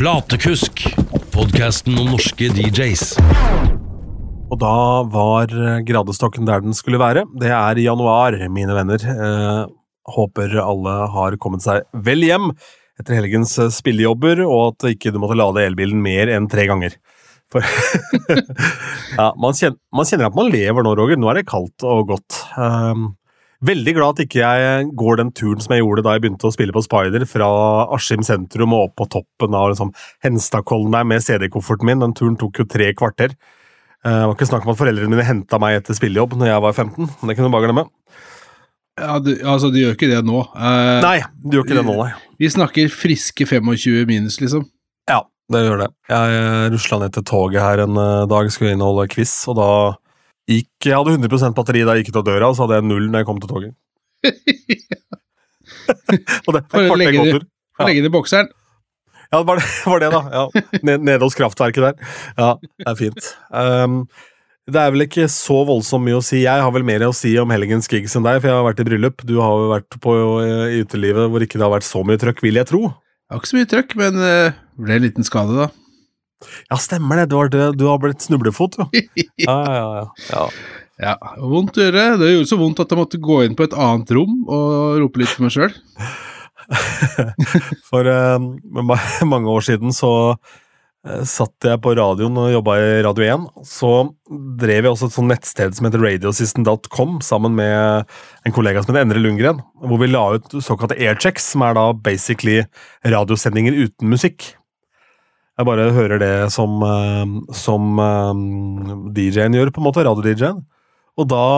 Platekusk, podkasten om norske DJs. Og da var gradestokken der den skulle være. Det er januar, mine venner. Eh, håper alle har kommet seg vel hjem etter helgens eh, spillejobber, og at ikke du måtte lade elbilen mer enn tre ganger. For ja, man, kjenner, man kjenner at man lever nå, Roger. Nå er det kaldt og godt. Um, veldig glad at ikke jeg går den turen som jeg gjorde da jeg begynte å spille på Spider, fra Askim sentrum og opp på toppen av liksom, Henstadkollen der med CD-kofferten min. Den turen tok jo tre kvarter. Uh, det var ikke snakk om at foreldrene mine henta meg etter spillejobb når jeg var 15. men Det kunne du bare glemme. Ja, du, altså, du gjør ikke det nå. Uh, nei, du gjør ikke det nå, nei. Vi snakker friske 25 minus, liksom. Ja, det gjør det. Jeg rusla ned til toget her en eh, dag, skulle inn og holde quiz, og da gikk Jeg hadde 100 batteri da jeg gikk ut av døra, og så hadde jeg null når jeg kom til toget. og det er kvarter gåtur. Ja. Legge det i bokseren. Ja, det var det, var det da. Ja. Ned, nede hos kraftverket der. Ja, det er fint. Um, det er vel ikke så voldsomt mye å si. Jeg har vel mer å si om helgens gigs enn deg, for jeg har vært i bryllup. Du har jo vært på eh, i utelivet hvor ikke det har vært så mye trøkk, vil jeg tro. Det var ikke så mye trøkk, men det ble en liten skade, da. Ja, stemmer det. Du har, død. Du har blitt snublefot, jo. Ja, ja, ja. ja. Ja, vondt å gjøre. Det gjorde så vondt at jeg måtte gå inn på et annet rom og rope litt for meg sjøl. For eh, mange år siden så eh, satt jeg på radioen og jobba i Radio 1. Så drev jeg også et sånt nettsted som heter radiosystem.com sammen med en kollega som heter Endre Lundgren, hvor vi la ut såkalte airchecks, som er da basically radiosendinger uten musikk. Jeg bare hører det som, eh, som eh, DJ-en gjør, på en måte, radio-DJ-en. Og da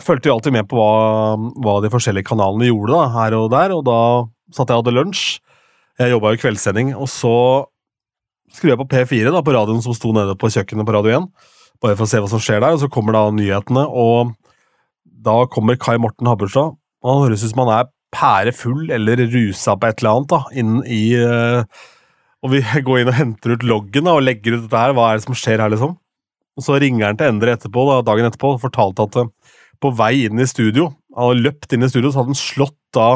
fulgte jeg alltid med på hva, hva de forskjellige kanalene gjorde da, her og der, og da satt jeg og hadde lunsj. Jeg jobba jo kveldssending, og så skrur jeg på P4 da, på radioen som sto nede på kjøkkenet på Radio 1, bare for å se hva som skjer der, og så kommer da nyhetene, og da kommer Kai Morten Habberstad, han høres ut som han er pærefull eller rusa på et eller annet da, inn i eh, Og vi går inn og henter ut loggen da, og legger ut dette her, hva er det som skjer her, liksom? Og så ringer han til Endre etterpå, da, dagen etterpå og fortalte at eh, på vei inn i studio, han hadde løpt inn i studio, så hadde han slått da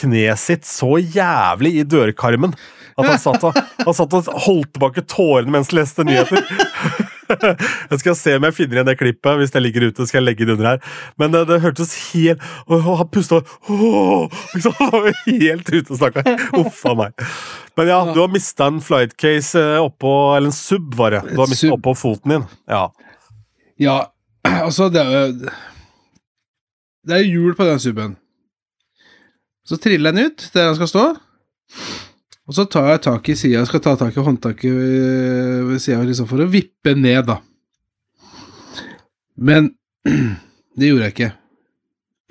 kneet sitt så jævlig i dørkarmen at han satt og, holdt tilbake tårene mens han leste nyheter. Jeg skal se om jeg finner igjen det klippet. Hvis det ligger ute, skal jeg legge det under her. Men det, det hørtes helt og Han pusta helt ute, stakkar. Uff a meg. Men ja, du har mista en flight case oppå Eller en sub, var det. Du har mista oppå foten din. Ja. Ja, altså, det er jo Det er hjul på den suben. Så triller den ut der den skal stå. Og så tar jeg tak i sida, skal ta tak i håndtaket ved, ved sida liksom for å vippe ned, da. Men det gjorde jeg ikke.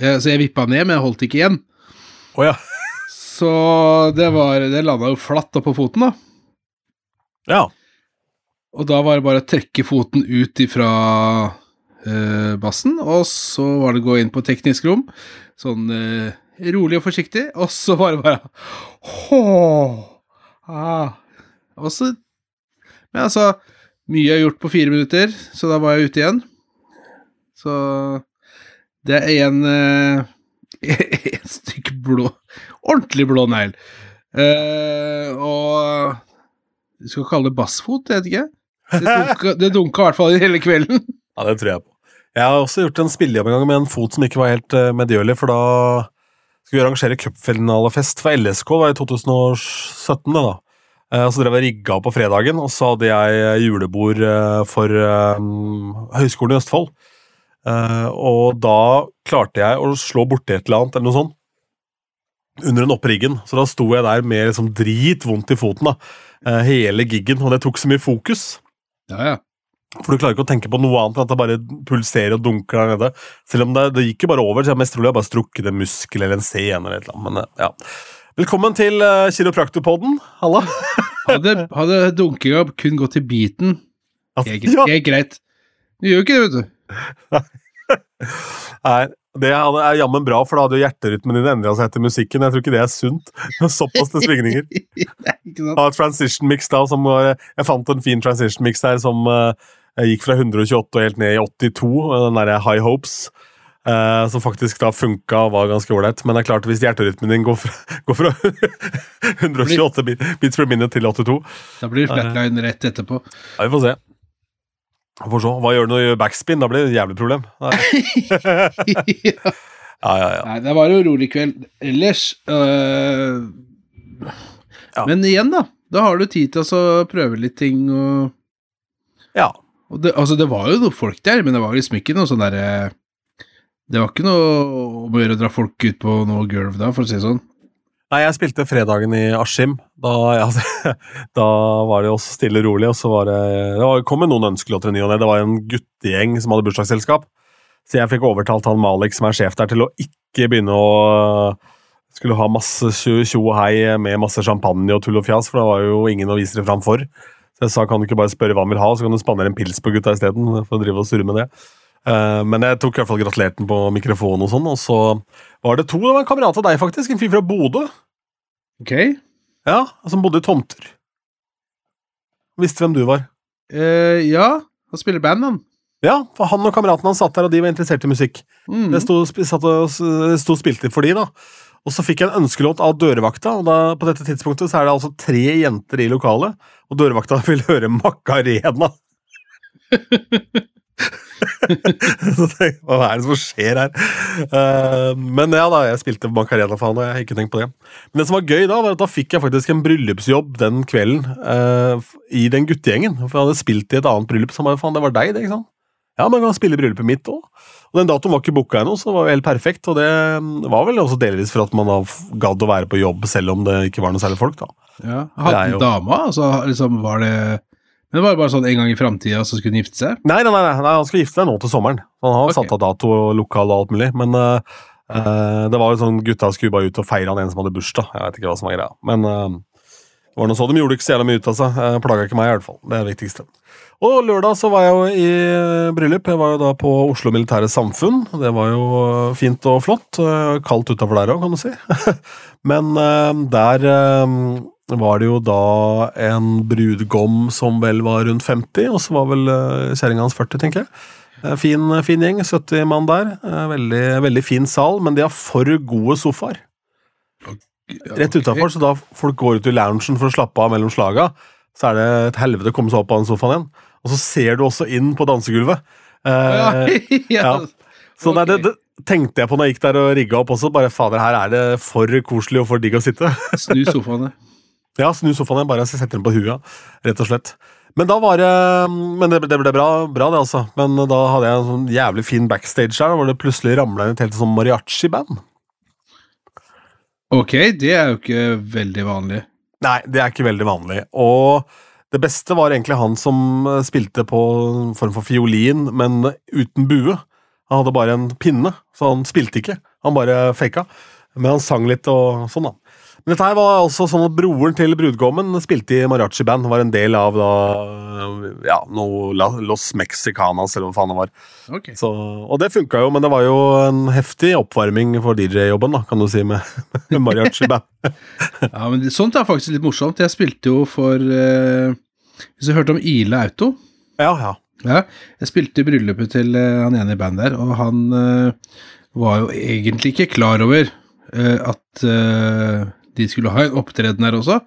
Jeg, så jeg vippa ned, men jeg holdt ikke igjen. Oh, ja. Så det var Det landa jo flatt oppå foten, da. ja. Og da var det bare å trekke foten ut ifra eh, bassen, og så var det å gå inn på teknisk rom, sånn eh, rolig og forsiktig, og så var det bare Åh, ah. Og så Men altså, mye er gjort på fire minutter, så da var jeg ute igjen. Så det er en et En stykk blå Ordentlig blå negl. Eh, og Du skal kalle det bassfot, jeg vet ikke. Det dunka, det dunka i hvert fall hele kvelden. Ja, det tror jeg på. Jeg har også gjort en spillejobb en gang med en fot som ikke var helt uh, medgjørlig, for da skulle arrangere cupfinalefest for LSK var i 2017. det da. Eh, så drev jeg rigga på fredagen, og så hadde jeg julebord eh, for eh, Høgskolen i Østfold. Eh, og da klarte jeg å slå borti et eller annet, eller noe sånt, under en oppriggen. Så da sto jeg der med liksom dritvondt i foten da, eh, hele giggen, og det tok så mye fokus. Ja, ja. For du klarer ikke å tenke på noe annet enn at det bare pulserer og dunker der nede. Selv om det, det gikk jo bare over, så jeg mest trolig har bare strukket en muskel eller en sene eller et eller annet. Men eh, ja. Velkommen til uh, Kiropraktorpodden. Halla. Hadde, hadde dunkinga kun gått til beaten, er, Ja. greit. Du gjør jo ikke det, vet du. Nei, det er jammen bra, for da hadde jo hjerterytmen din endra seg etter musikken. Jeg tror ikke det er sunt. Såpass til svingninger. Ha ikke transition mix da, som var, Jeg fant en fin transition mix der som eh, gikk fra 128 og helt ned i 82, eh, den derre High Hopes. Uh, som faktisk da funka og var ganske ålreit. Men det er klart, hvis hjerterytmen din går fra, går fra 128 blir, bits per minute til 82 Da blir det flatline rett etterpå. Ja, vi får se. Får se. Hva gjør du når du gjør backspin? Da blir det et jævlig problem. Ja. Ja, ja, ja. Nei, det var en rolig kveld ellers. øh, Ja. Men igjen, da. Da har du tid til å prøve litt ting og, ja. og det, Altså, det var jo noen folk der, men det var liksom ikke noe sånn derre Det var ikke noe om å gjøre å dra folk ut på noe gulv da, for å si det sånn. Nei, jeg spilte fredagen i Askim. Da, ja, da var det også stille og rolig, og så var det Det var, kom noen ønskelåter i ny og ne. Det var en guttegjeng som hadde bursdagsselskap. Så jeg fikk overtalt han Malik, som er sjef der, til å ikke begynne å Skulle ha masse tjo og hei med masse champagne og tull og fjas, for det var jo ingen å vise det fram for. Så jeg sa kan du ikke bare spørre hva han vil ha, så kan du spandere en pils på gutta isteden. For å drive og surre med det. Eh, men jeg tok i hvert fall gratulerte den på mikrofonen, og sånn, og så var det to. Det var en kamerat av deg, faktisk. En fyr fra Bodø. Ok. Ja, som bodde i tomter. Visste hvem du var. Uh, ja, han spiller band, han. Ja, for han og kameraten hans satt der, og de var interessert i musikk. Mm. Det sto og spilte for de, da. Og så fikk jeg en ønskelåt av dørvakta, og da, på dette tidspunktet så er det altså tre jenter i lokalet, og dørvakta vil høre Macarena. så tenkte jeg, hva er det som skjer her? Uh, men ja da, jeg spilte Macarena for han, og jeg har ikke tenkt på det. Men det som var gøy da, var at da fikk jeg faktisk en bryllupsjobb den kvelden uh, i den guttegjengen. For jeg hadde spilt i et annet bryllup, så bare, faen, det var deg, det, ikke sant? Ja, men kan spille i bryllupet mitt òg. Og den datoen var ikke booka ennå, så det var jo helt perfekt. Og det mm, var vel også delvis for at man gadd å være på jobb selv om det ikke var noe særlig folk, da. Ja. Hadde jo- dama? Altså, liksom, var det Men det var jo bare sånn en gang i framtida så skulle han gifte seg? Nei, nei, nei, nei, han skal gifte seg nå til sommeren. Han har okay. satt av dato og lokal og alt mulig. Men uh, uh, det var jo sånn gutta skulle bare ut og feire han en som hadde bursdag. Jeg vet ikke hva som var greia. Men uh, det var noe så de gjorde ikke så jævla mye ut av seg. Uh, Plaga ikke meg, i hvert fall. Det er det viktigste. Og lørdag så var jeg jo i bryllup. Jeg var jo da på Oslo Militære Samfunn. Det var jo fint og flott. Kaldt utafor der òg, kan du si. Men der var det jo da en brudgom som vel var rundt 50, og så var vel uh, kjerringa hans 40, tenker jeg. Eh, Fin, fin gjeng. 70 mann der. Eh, Veldig, veldig fin sal, men de har for gode sofaer. Rett utafor, så da folk går ut i loungen for å slappe av mellom slaga, så er det et helvete å komme seg opp av den sofaen igjen. Og så ser du også inn på dansegulvet. Eh, ja. Så det, det tenkte jeg på når jeg gikk der og rigga opp også. Bare fader, her er det for koselig og for digg å sitte. Snu sofaene. Ja, snu sofaen igjen, bare setter den på huet, rett og slett. Men da var det Men det, det ble bra, bra, det, altså. Men da hadde jeg en sånn jævlig fin backstage her, hvor det plutselig ramla inn et helt sånn mariachi-band. Ok, det er jo ikke veldig vanlig. Nei, det er ikke veldig vanlig. Og det beste var egentlig han som eh, spilte på en form for fiolin, men uten bue. Han hadde bare en pinne, så han spilte ikke. Han bare faka. Men han sang litt og sånn, da. Dette her var også sånn at broren til brudgommen spilte i mariachi-band. Var en del av da ja, noe Los Mexicanas, eller hva faen det var. Ok. Så, og det funka jo, men det var jo en heftig oppvarming for DJ-jobben, da, kan du si, med, med mariachi-band. Ja, men Sånt er faktisk litt morsomt. Jeg spilte jo for eh, Hvis du hørte om Ile Auto Ja, ja. Ja, jeg spilte i bryllupet til eh, han ene i bandet der, og han eh, var jo egentlig ikke klar over eh, at eh, de skulle ha en opptreden her også.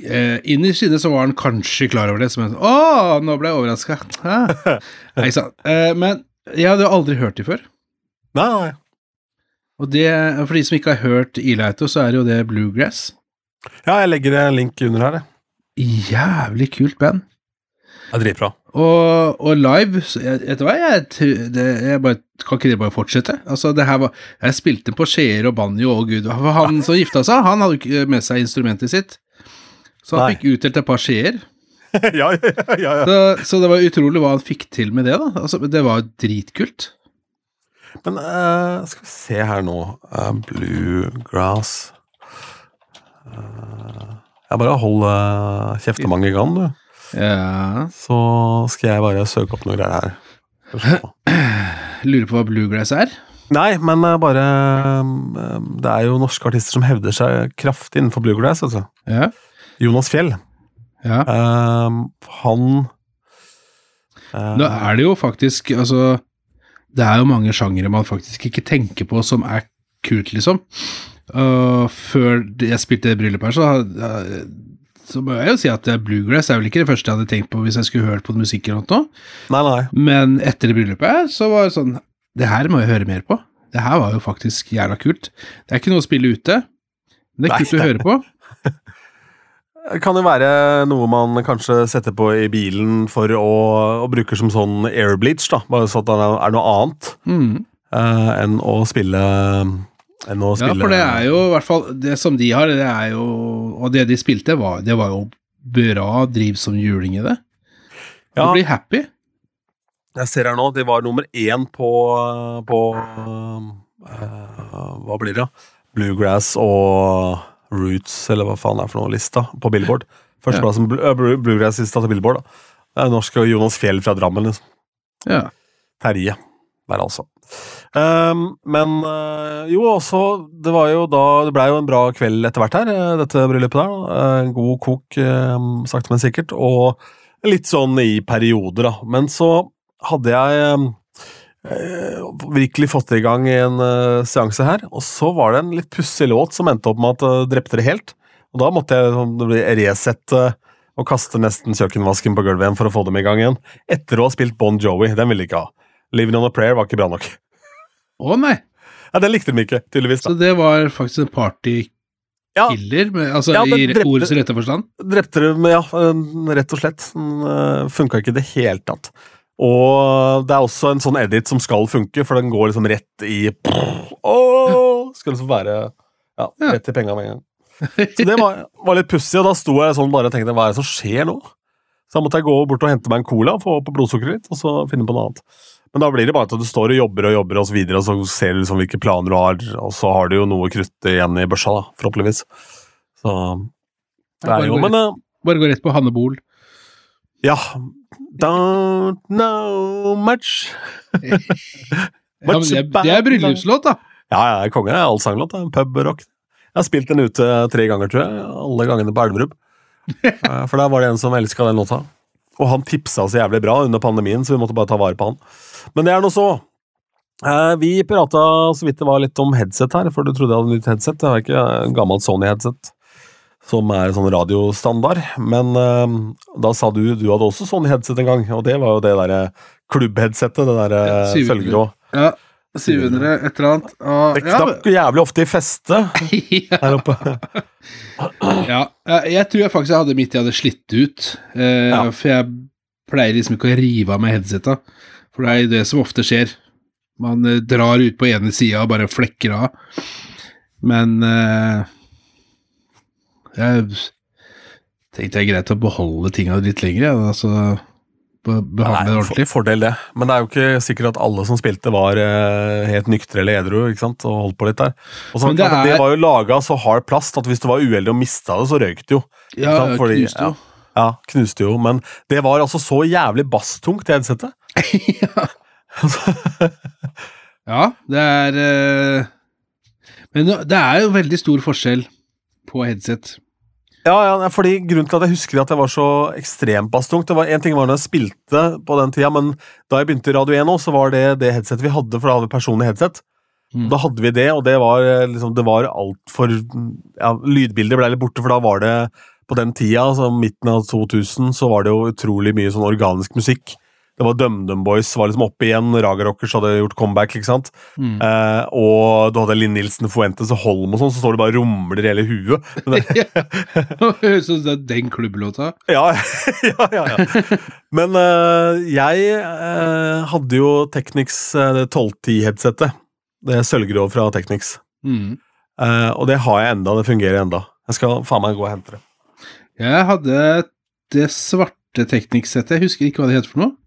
Eh, Innerst inne så var han kanskje klar over det, som en Å, nå ble jeg overraska! Nei, ikke sant. Eh, men jeg hadde jo aldri hørt de før. Nei, nei. Og det, for de som ikke har hørt Ilaito, så er jo det Bluegrass. Ja, jeg legger en link under her, jeg. Jævlig kult band. Det er dritbra. Og, og live Vet du hva, jeg, det, jeg bare, kan ikke det bare fortsette? Altså, det her var Jeg spilte på skjeer og banjo, og gud For han som gifta seg, han hadde ikke med seg instrumentet sitt. Så han Nei. fikk utdelt et par skjeer. ja, ja, ja, ja. Så, så det var utrolig hva han fikk til med det, da. Altså, det var dritkult. Men uh, skal vi se her nå uh, Bluegrass uh, Jeg bare hold uh, kjeftemanget i gang, du. Ja. Så skal jeg bare søke opp noe greier her. Lurer på hva bluegrass er? Nei, men eh, bare eh, Det er jo norske artister som hevder seg kraftig innenfor bluegrass. Altså. Ja. Jonas Fjell. ja. Uh, han uh, Nå er det jo faktisk Altså, det er jo mange sjangere man faktisk ikke tenker på som er kult, liksom. Uh, før jeg spilte det bryllupet her, så, så må jeg jo si at eh, bluegrass er vel ikke det første jeg hadde tenkt på hvis jeg skulle hørt på musikk eller noe. Nei, nei. Men etter det bryllupet så var det sånn Det her må jeg høre mer på. Det her var jo faktisk jævla kult. Det er ikke noe å spille ute, men det er kult å høre på. Kan jo være noe man kanskje setter på i bilen for å, å bruke som sånn airbleach, da. Bare så at det er noe annet Mm. uh, enn å spille enn å Ja, for det er jo i hvert fall Det som de har, det er jo Og det de spilte, var, det var jo bra driv som juling i det. Du Ja, blir happy. jeg ser her nå, de var nummer én på, på uh, Hva blir det? da? Bluegrass og Roots, eller hva faen det er for noe, lista på Billboard. Førsteplassen ja. Bluegrass-lista til Billboard. da. Norsk og Jonas Fjell fra Drammen. liksom. Ja. Terje der, altså. Ehm, men eh, jo, også Det var jo da Det blei jo en bra kveld etter hvert her, eh, dette bryllupet der. Eh, god kok, eh, sakte, men sikkert. Og litt sånn i perioder, da. Men så hadde jeg eh, virkelig fått i gang en seanse her, og så var det en litt pussig låt som endte opp med at jeg drepte det helt. Og da måtte jeg bli resette og kaste nesten kjøkkenvasken på gulvet igjen for å få dem i gang igjen. Etter å ha spilt Bon Jovi. Den ville de ikke ha. Living on a Prayer var ikke bra nok. Å nei! Ja, Den likte de ikke, tydeligvis. da. Så det var faktisk en partykiller, Ja, med- altså Ja, i drepte- ordets rette forstand? drepte det med, ja, eh, rett og slett. Den uh, funka ikke i det hele tatt. Og det er også en sånn edit som skal funke, for den går liksom rett i Åh, Skal liksom være ja, Ja. rett i penga med en gang. Så det var, var litt pussig, og da sto jeg sånn bare og tenkte hva er det som skjer nå? Så da måtte jeg gå bort og hente meg en cola, få opp blodsukkeret litt, og så finne på noe annet. Men da blir det bare at du står og jobber og jobber, og så videre, og så ser du liksom hvilke planer du har, og så har du jo noe krutt igjen i børsa, da, forhåpentligvis. Så det er jo Men rett, Bare gå rett på Hanne Bol. ja Don't know much. Ja, men det, det er bryllupslåt, da. Ja, er konge. Allsanglåt. er Pubrock. Jeg har spilt den ute tre ganger, tror jeg. Alle gangene på Elverum. Eh, For der var det en som elska den låta. Og han tipsa så jævlig bra under pandemien, så vi måtte bare ta vare på han. Men det er nå så. Eh, Vi prata så vidt det var litt om headset her, for du trodde jeg hadde nytt headset. Det var ikke gammelt Sony-headset som er sånn radiostandard. Men eh, da sa du du hadde også Sony-headset en gang, og det var jo det derre klubbheadsetet, det derre Ja, 700. sølvgrå. Ja, 700, et eller annet. Og, Det knakk jo jævlig ofte i feste ja, her oppe. ja, jeg- tror jeg faktisk jeg hadde mitt jeg hadde slitt ut. Eh, Ja. For jeg pleier liksom ikke å rive av meg headseta. For det er det som ofte skjer. Man eh, drar ut på ene sida og bare flekker av. Men eh, jeg tenkte det er greit å beholde tinga litt lenger. Ja, altså behandle det ordentlig. for, fordel det. Men det er jo ikke sikkert at alle som spilte, var eh, helt nyktre eller edru og holdt på litt der. Og så, det klart at det er- var jo laga så hard plast at hvis du var uheldig og mista det, så røyk det jo. Ja? Fordi- knuste jo. Ja, knuste jo. Men det var altså så jævlig basstungt, det headsetet. Ja, det er eh, Men det er jo veldig stor forskjell på headset. Ja, ja, fordi Grunnen til at jeg husker at det var så ekstremt basstungt det var En ting var når jeg spilte på den tida, men da jeg begynte i Radio 1 også, så var det det headsetet vi hadde, for da hadde vi personlig headset. Mm. Da hadde vi det, og det var eh, liksom, det var altfor ja, Lydbildet ble litt borte, for da var det På den tida, altså midten av 2000, så var det jo utrolig mye sånn organisk musikk. Det var DumDum Boys var liksom oppe igjen, Raga Rockers hadde gjort comeback, ikke sant? Mm. Eh, og du hadde Linn Nilsen Fuentes og Holm og sånn, så står det bare rumler i hele huet. Men det, Høres ut som det er den klubblåta. ja, ja, ja, ja. Men eh, jeg eh, hadde jo Technics uh, 1210-headsetet. Det sølvgrå fra Technics. Mm. Eh, og det har jeg enda, det fungerer enda. Jeg skal faen meg gå og hente det. Jeg hadde det svarte Technics-settet, jeg husker ikke hva det heter for noe.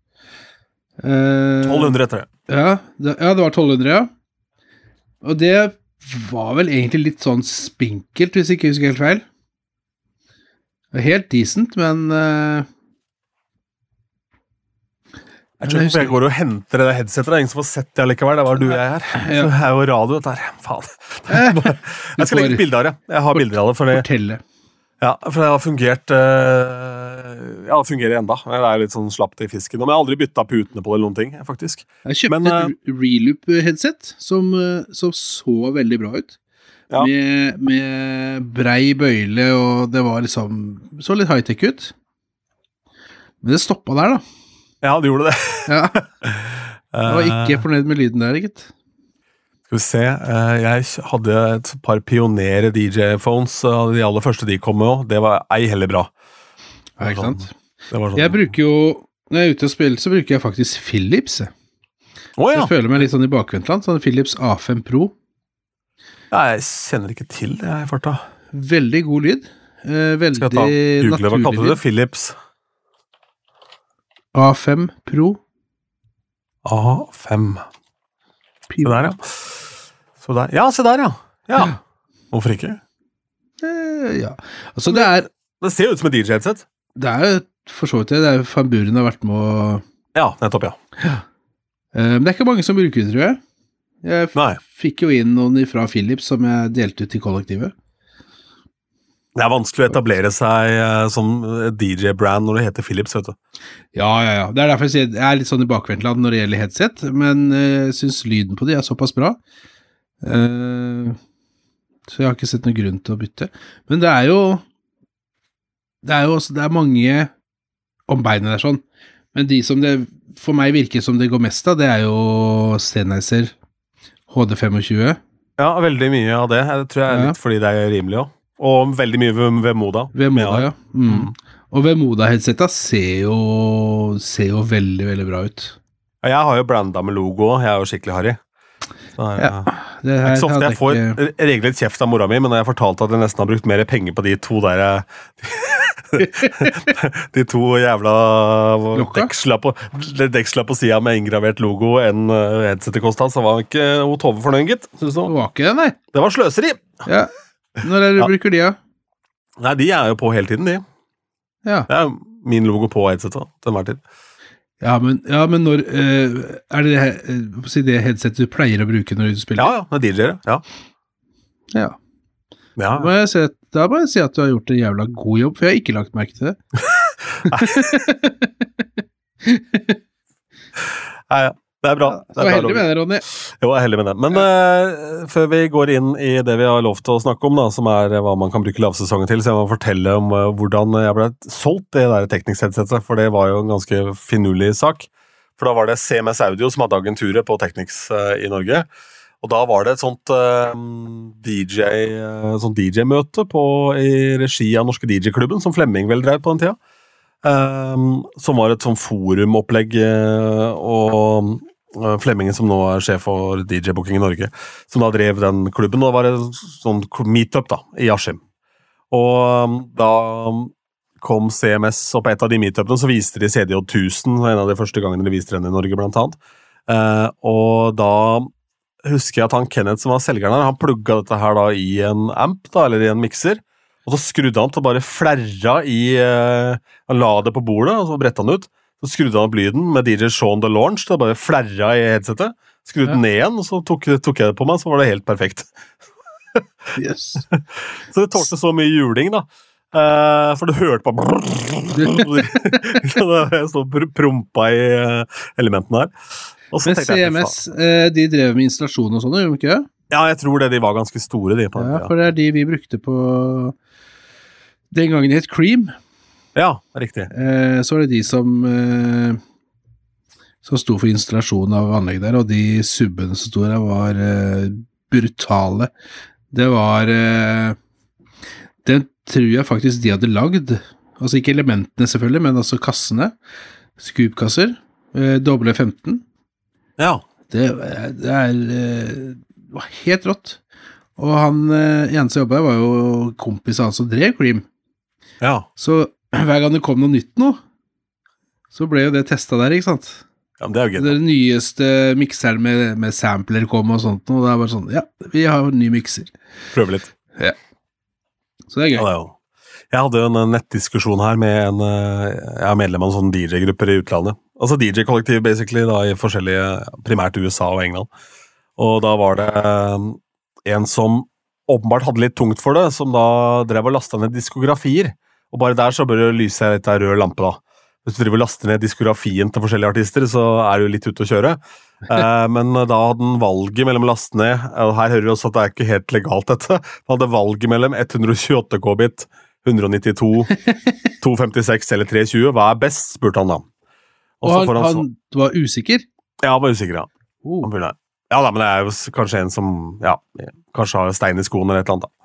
Eh, 1200 etter det. Ja det, ja, det var 1200, ja. Og det var vel egentlig litt sånn spinkelt, hvis jeg ikke husker helt feil. Helt decent, men uh, Jeg tror ikke jeg går og henter det headsetet. Det er ingen som får sett det allikevel. Det var du og jeg her. Ja. Så det er jo radio, dette her. Faen. eh, Jeg skal legge ut bilde av det. Jeg har bilder av det, fortelle. Ja, for det har fungert eh, Ja, det fungerer enda. Det er litt sånn slapt i fisken. Men jeg har aldri bytta putene på det eller noen ting, faktisk. Jeg kjøpte Men, et reloop-headset som, eh, som så veldig bra ut. Ja. Med, med brei bøyle, og det var liksom Så litt high-tech ut. Men det stoppa der, da. Ja, det gjorde det. Ja, jeg var ikke fornøyd med lyden der, gitt. Skal vi se. eh, Jeg hadde et par pioner DJ-phones. De aller første de kom med òg. Det var ei heller bra. Ja, ikke sant? Det var sånn. Jeg bruker jo Når jeg er ute og spiller, så bruker jeg faktisk Philips. Oh, ja. Så Jeg føler meg litt sånn i bakvendtland. Sånn Philips A5 Pro. ja! Jeg kjenner ikke til det jeg, farta. Veldig god lyd. Eh, veldig Skal jeg ta google hva kalte du det? Philips A5 Pro. A5. Se der, ja. Så der. Ja, se der, ja. ja. Hvorfor ikke? Eh, ja. Altså, det er Det ser jo ut som et DJ-headset. Det er jo for så vidt det. Det er jo Van Buren har vært med å Ja, nettopp, ja. Eh, Men det er ikke mange som bruker det, tror jeg. Jeg Nei. fikk jo inn noen fra Philips som jeg delte ut i kollektivet. Det er vanskelig å etablere seg eh, som DJ-brand når det heter Philips, vet du. Ja, ja, ja. Det er derfor jeg sier jeg er litt sånn i bakvendtland når det gjelder headset, men eh, jeg syns lyden på de er såpass bra. Eh, så jeg har ikke sett noen grunn til å bytte. Men det er jo Det er jo også Det er mange om beinet der sånn, men de som det for meg virker som det går mest av, det er jo Sennheiser HD25. Ja, veldig mye av det. Jeg tror jeg er Ja. litt fordi det er rimelig òg. Og veldig mye ved, ved Moda. Vemoda, ja. Mm. Mm. Og Vemoda-headsetta ser jo ser jo veldig, veldig bra ut. Ja, Jeg har jo branda med logo. Jeg er jo skikkelig harry. Så, Ja. Det Det er ikke så ofte jeg får ikke- regelrett kjeft av mora mi, men når jeg fortalte at jeg nesten har brukt mer penger på de to der eh, De to jævla deksla på, deksla på sida med inngravert logo enn eh, headsetet kosta, så var ikke hun Tove fornøyd, gitt. Det var ikke det, nei. Det var sløseri! Ja. Når er det du Ja. bruker de, da? Nei, de er jo på hele tiden, de. Ja. Det er min logo på headsetet til enhver tid. Ja, men, ja, men når eh, Er det det, eh, si det headsetet du pleier å bruke når du spiller? Ja, ja. Det er DJ-er, Ja. Ja. ja. Må, jeg si da må jeg si at du har gjort en jævla god jobb, for jeg har ikke lagt merke til det. Nei. Nei, ja. Det er bra. Du er heldig med det, Ronny. Jo, jeg er heldig med det. Men uh, før vi går inn i det vi har lov til å snakke om, da, som er eh, hva man kan bruke lavsesongen til, så jeg må fortelle om uh, hvordan jeg ble solgt det der teknisk-headsetet, for det var jo en ganske finurlig sak. For da var det CMS Audio som hadde agenturet på Technics uh, i Norge. Og da var det et sånt DJ-møte DJ-møte i regi av Norske DJ-klubben, som Flemming vel drev på den tida. Som var et sånn forumopplegg, og Flemmingen som nå er sjef for DJ-booking i Norge, som da drev den klubben. Og det var en sånn meetup da, i Askim. Og um, da kom CMS, og på et av de meetupene så viste de CDJ 1000, en av de første gangene de viste den i Norge, blant annet. Eh, og da husker jeg at han Kenneth som var selgeren her, han plugga dette her da i en amp, da, eller i en mikser. Og så skrudde han til bare flerra i eh, Han la det på bordet, og så bretta han ut. Så skrudde han opp lyden med DJ Sean The Launch. Det bare flerra i headsetet. Skrudde den ned igjen, og så tok, tok jeg det på meg, så var det helt perfekt. Yes. Så det tålte så mye juling, da. Uh, for du hørte bare Jeg sto og pr- prompa i eh, elementene her. Og så Men CMS, jeg, eh, de drev med installasjon og sånn, gjorde de ikke det? Ja, jeg tror det. De var ganske store, de. på den Ja, for det er de vi brukte på Den gangen det het Cream, Ja, riktig. eh, så var det de som eh, som sto for installasjonen av anlegg der, og de subbene som sto der, var eh, brutale. Det var eh, Den tror jeg faktisk de hadde lagd. Altså ikke elementene, selvfølgelig, men altså kassene. Scoop-kasser. Eh, doble 15. Ja. Det, det er eh, det var helt rått. Og han eh, ene som jobba var jo kompis av han som drev Cream. ja. Så hver gang det kom noe nytt nå, så ble jo det testa der, ikke sant. ja men det er jo gøy. Den nyeste mikseren med, med sampler kom og sånt, og det er bare sånn Ja, vi har en ny mikser. Prøve litt. Ja. Så det er Ja, gøy. det er jo. Jeg hadde jo en nettdiskusjon her med en eh, Jeg er medlem av en sånn DJ-grupper i utlandet. Altså DJ-kollektiv, basically, da, i forskjellige Primært USA og England. Og da var det eh, en som åpenbart hadde litt tungt for det, som da drev og lasta ned diskografier. Og bare der så bør det lyse litt av rød lampe, da. Hvis du driver og laster ned diskografien til forskjellige artister, så er du litt ute å kjøre. Eh, men da hadde han valget mellom å laste ned og Her hører vi også at det er ikke helt legalt, dette. Han hadde valget mellom 128 K-bit, 192, 256 eller 320. Hva er best, spurte han da. Og han, han, han var usikker? Ja, han var usikker, ja. Oh. Han Ja da, men det er jo kanskje en som ja, kanskje har stein i skoene eller et eller annet. da.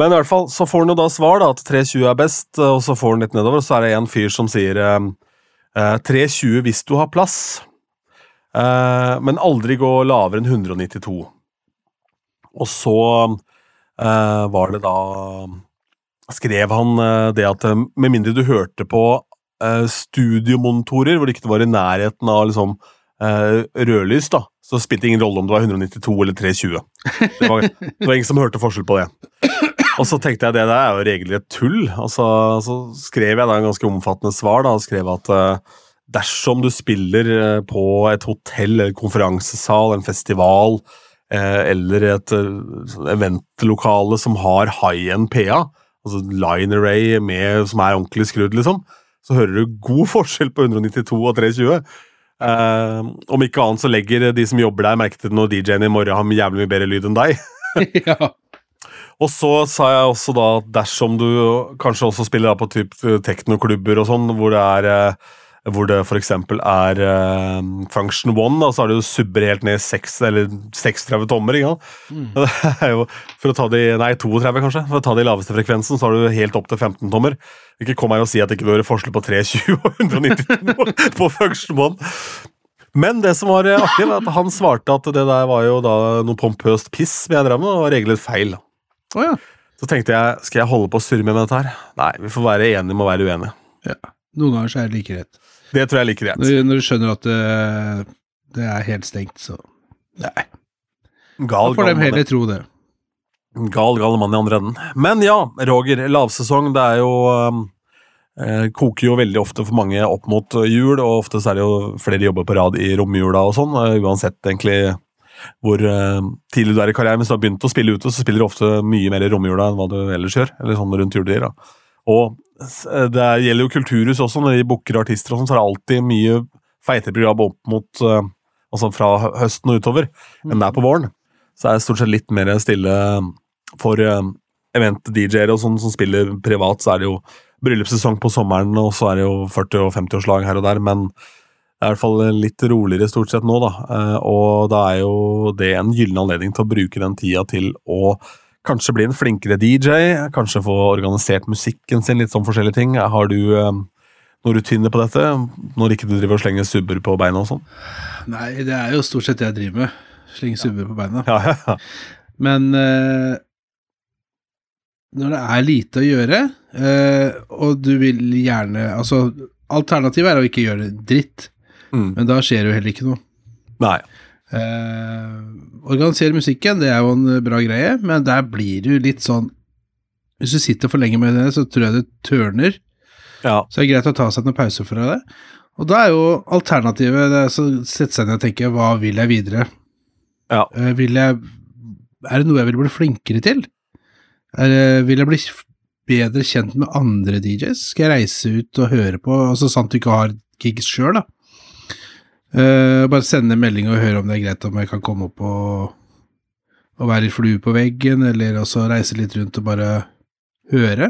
Men i hvert fall så får han jo da svar da, at 320 er best, og så får han litt nedover, og så er det en fyr som sier eh, eh, 320 hvis du har plass, eh, men aldri gå lavere enn 192. Og så eh, var det da Skrev han eh, det at eh, med mindre du hørte på eh, studiomonitorer hvor det ikke var i nærheten av liksom eh, rødlys, da, så spilte det ingen rolle om det var 192 eller 320. Det var, det var ingen som hørte forskjell på det. Og så tenkte jeg det der er jo regelrett tull. Og så, skrev jeg da en ganske omfattende svar. da, og skrev at uh, dersom du spiller uh, på et hotell eller konferansesal, en festival uh, eller et eventlokale som har high-end PA, altså line array med, som er ordentlig skrudd, liksom, så hører du god forskjell på 192 og 320. Eh, om ikke annet så legger de som jobber der, merke til det når DJ-en i morgen har jævlig mye bedre lyd enn deg. ja. Og så sa jeg også da at dersom du kanskje også spiller da på typ teknoklubber og sånn, hvor det er eh, hvor det f.eks. er uh, function one, da, så er det jo subber helt ned 6 eller 36 tommer. ikke sant? Det er jo, for å ta de, Nei, 32, kanskje. For å ta de laveste frekvensen, så har du helt opp til 15 tommer. Ikke kom her og si at det ikke du hører forskjell på 320 og 192 på function one. Men det som var eh, artig, var at han svarte at det der var jo da noe pompøst piss vi jeg drev med, og reglet feil. da. Å ja. Så tenkte jeg, skal jeg holde på å surre med dette her? Nei, vi får være enige med å være uenige. ja. Noen ganger så er det like rett. Det tror jeg er like rett. Når, når du skjønner at det, det er helt stengt, så Nei. Gal, Da får de heller tro det. gal, gal mann i andre enden. Men ja, Roger, lavsesong, det er jo um, eh, Koker jo veldig ofte for mange opp mot jul, og ofte så er det jo flere jobber på rad i romjula og sånn, uh, uansett egentlig hvor uh, tidlig du er i karrieren. Hvis du har begynt å spille ute, så spiller du ofte mye mer i romjula enn hva du ellers gjør. eller sånn rundt juletider. Og eh, det er- gjelder jo kulturhus også, når de booker artister og sånn, så er det alltid mye feitere program opp mot uh, Altså fra høsten og utover enn det er på våren. Så er det stort sett litt mer stille for uh, event-DJ-er og sånn som spiller privat, så er det jo bryllupssesong på sommeren, og så er det jo 40- og 50-årslag her og der, men det er i hvert fall litt roligere stort sett nå, da. Eh, Og da er jo det en gyllen anledning til å bruke den tida til å kanskje bli en flinkere DJ, kanskje få organisert musikken sin, litt sånn forskjellige ting. Har du noe noen rutiner på dette, når ikke du driver og slenger subber på beina og sånn? Nei, det er jo stort sett det jeg driver med. Slenge subber på beina. Ja, ja, ja. Men eh, når det er lite å gjøre, eh, og du vil gjerne Altså, alternativet er å ikke gjøre dritt, Mm. men da skjer det jo heller ikke noe. Nei. Eh, organisere musikken, det er jo en bra greie, men der blir det jo litt sånn Hvis du sitter for lenge med det, så tror jeg det tørner. Ja. Så det er greit å ta seg noen pauser fra det. Og da er jo alternativet det er å sette seg ned og tenke hva vil jeg videre? Ja. Eh, Vil jeg Er det noe jeg vil bli flinkere til? Er, vil jeg bli bedre kjent med andre DJs? Skal jeg reise ut og høre på, altså sant du ikke har gigs sjøl, da? Eh, bare sende en melding og høre om det er greit om jeg kan komme opp og, og være flue på veggen, eller også reise litt rundt og bare høre.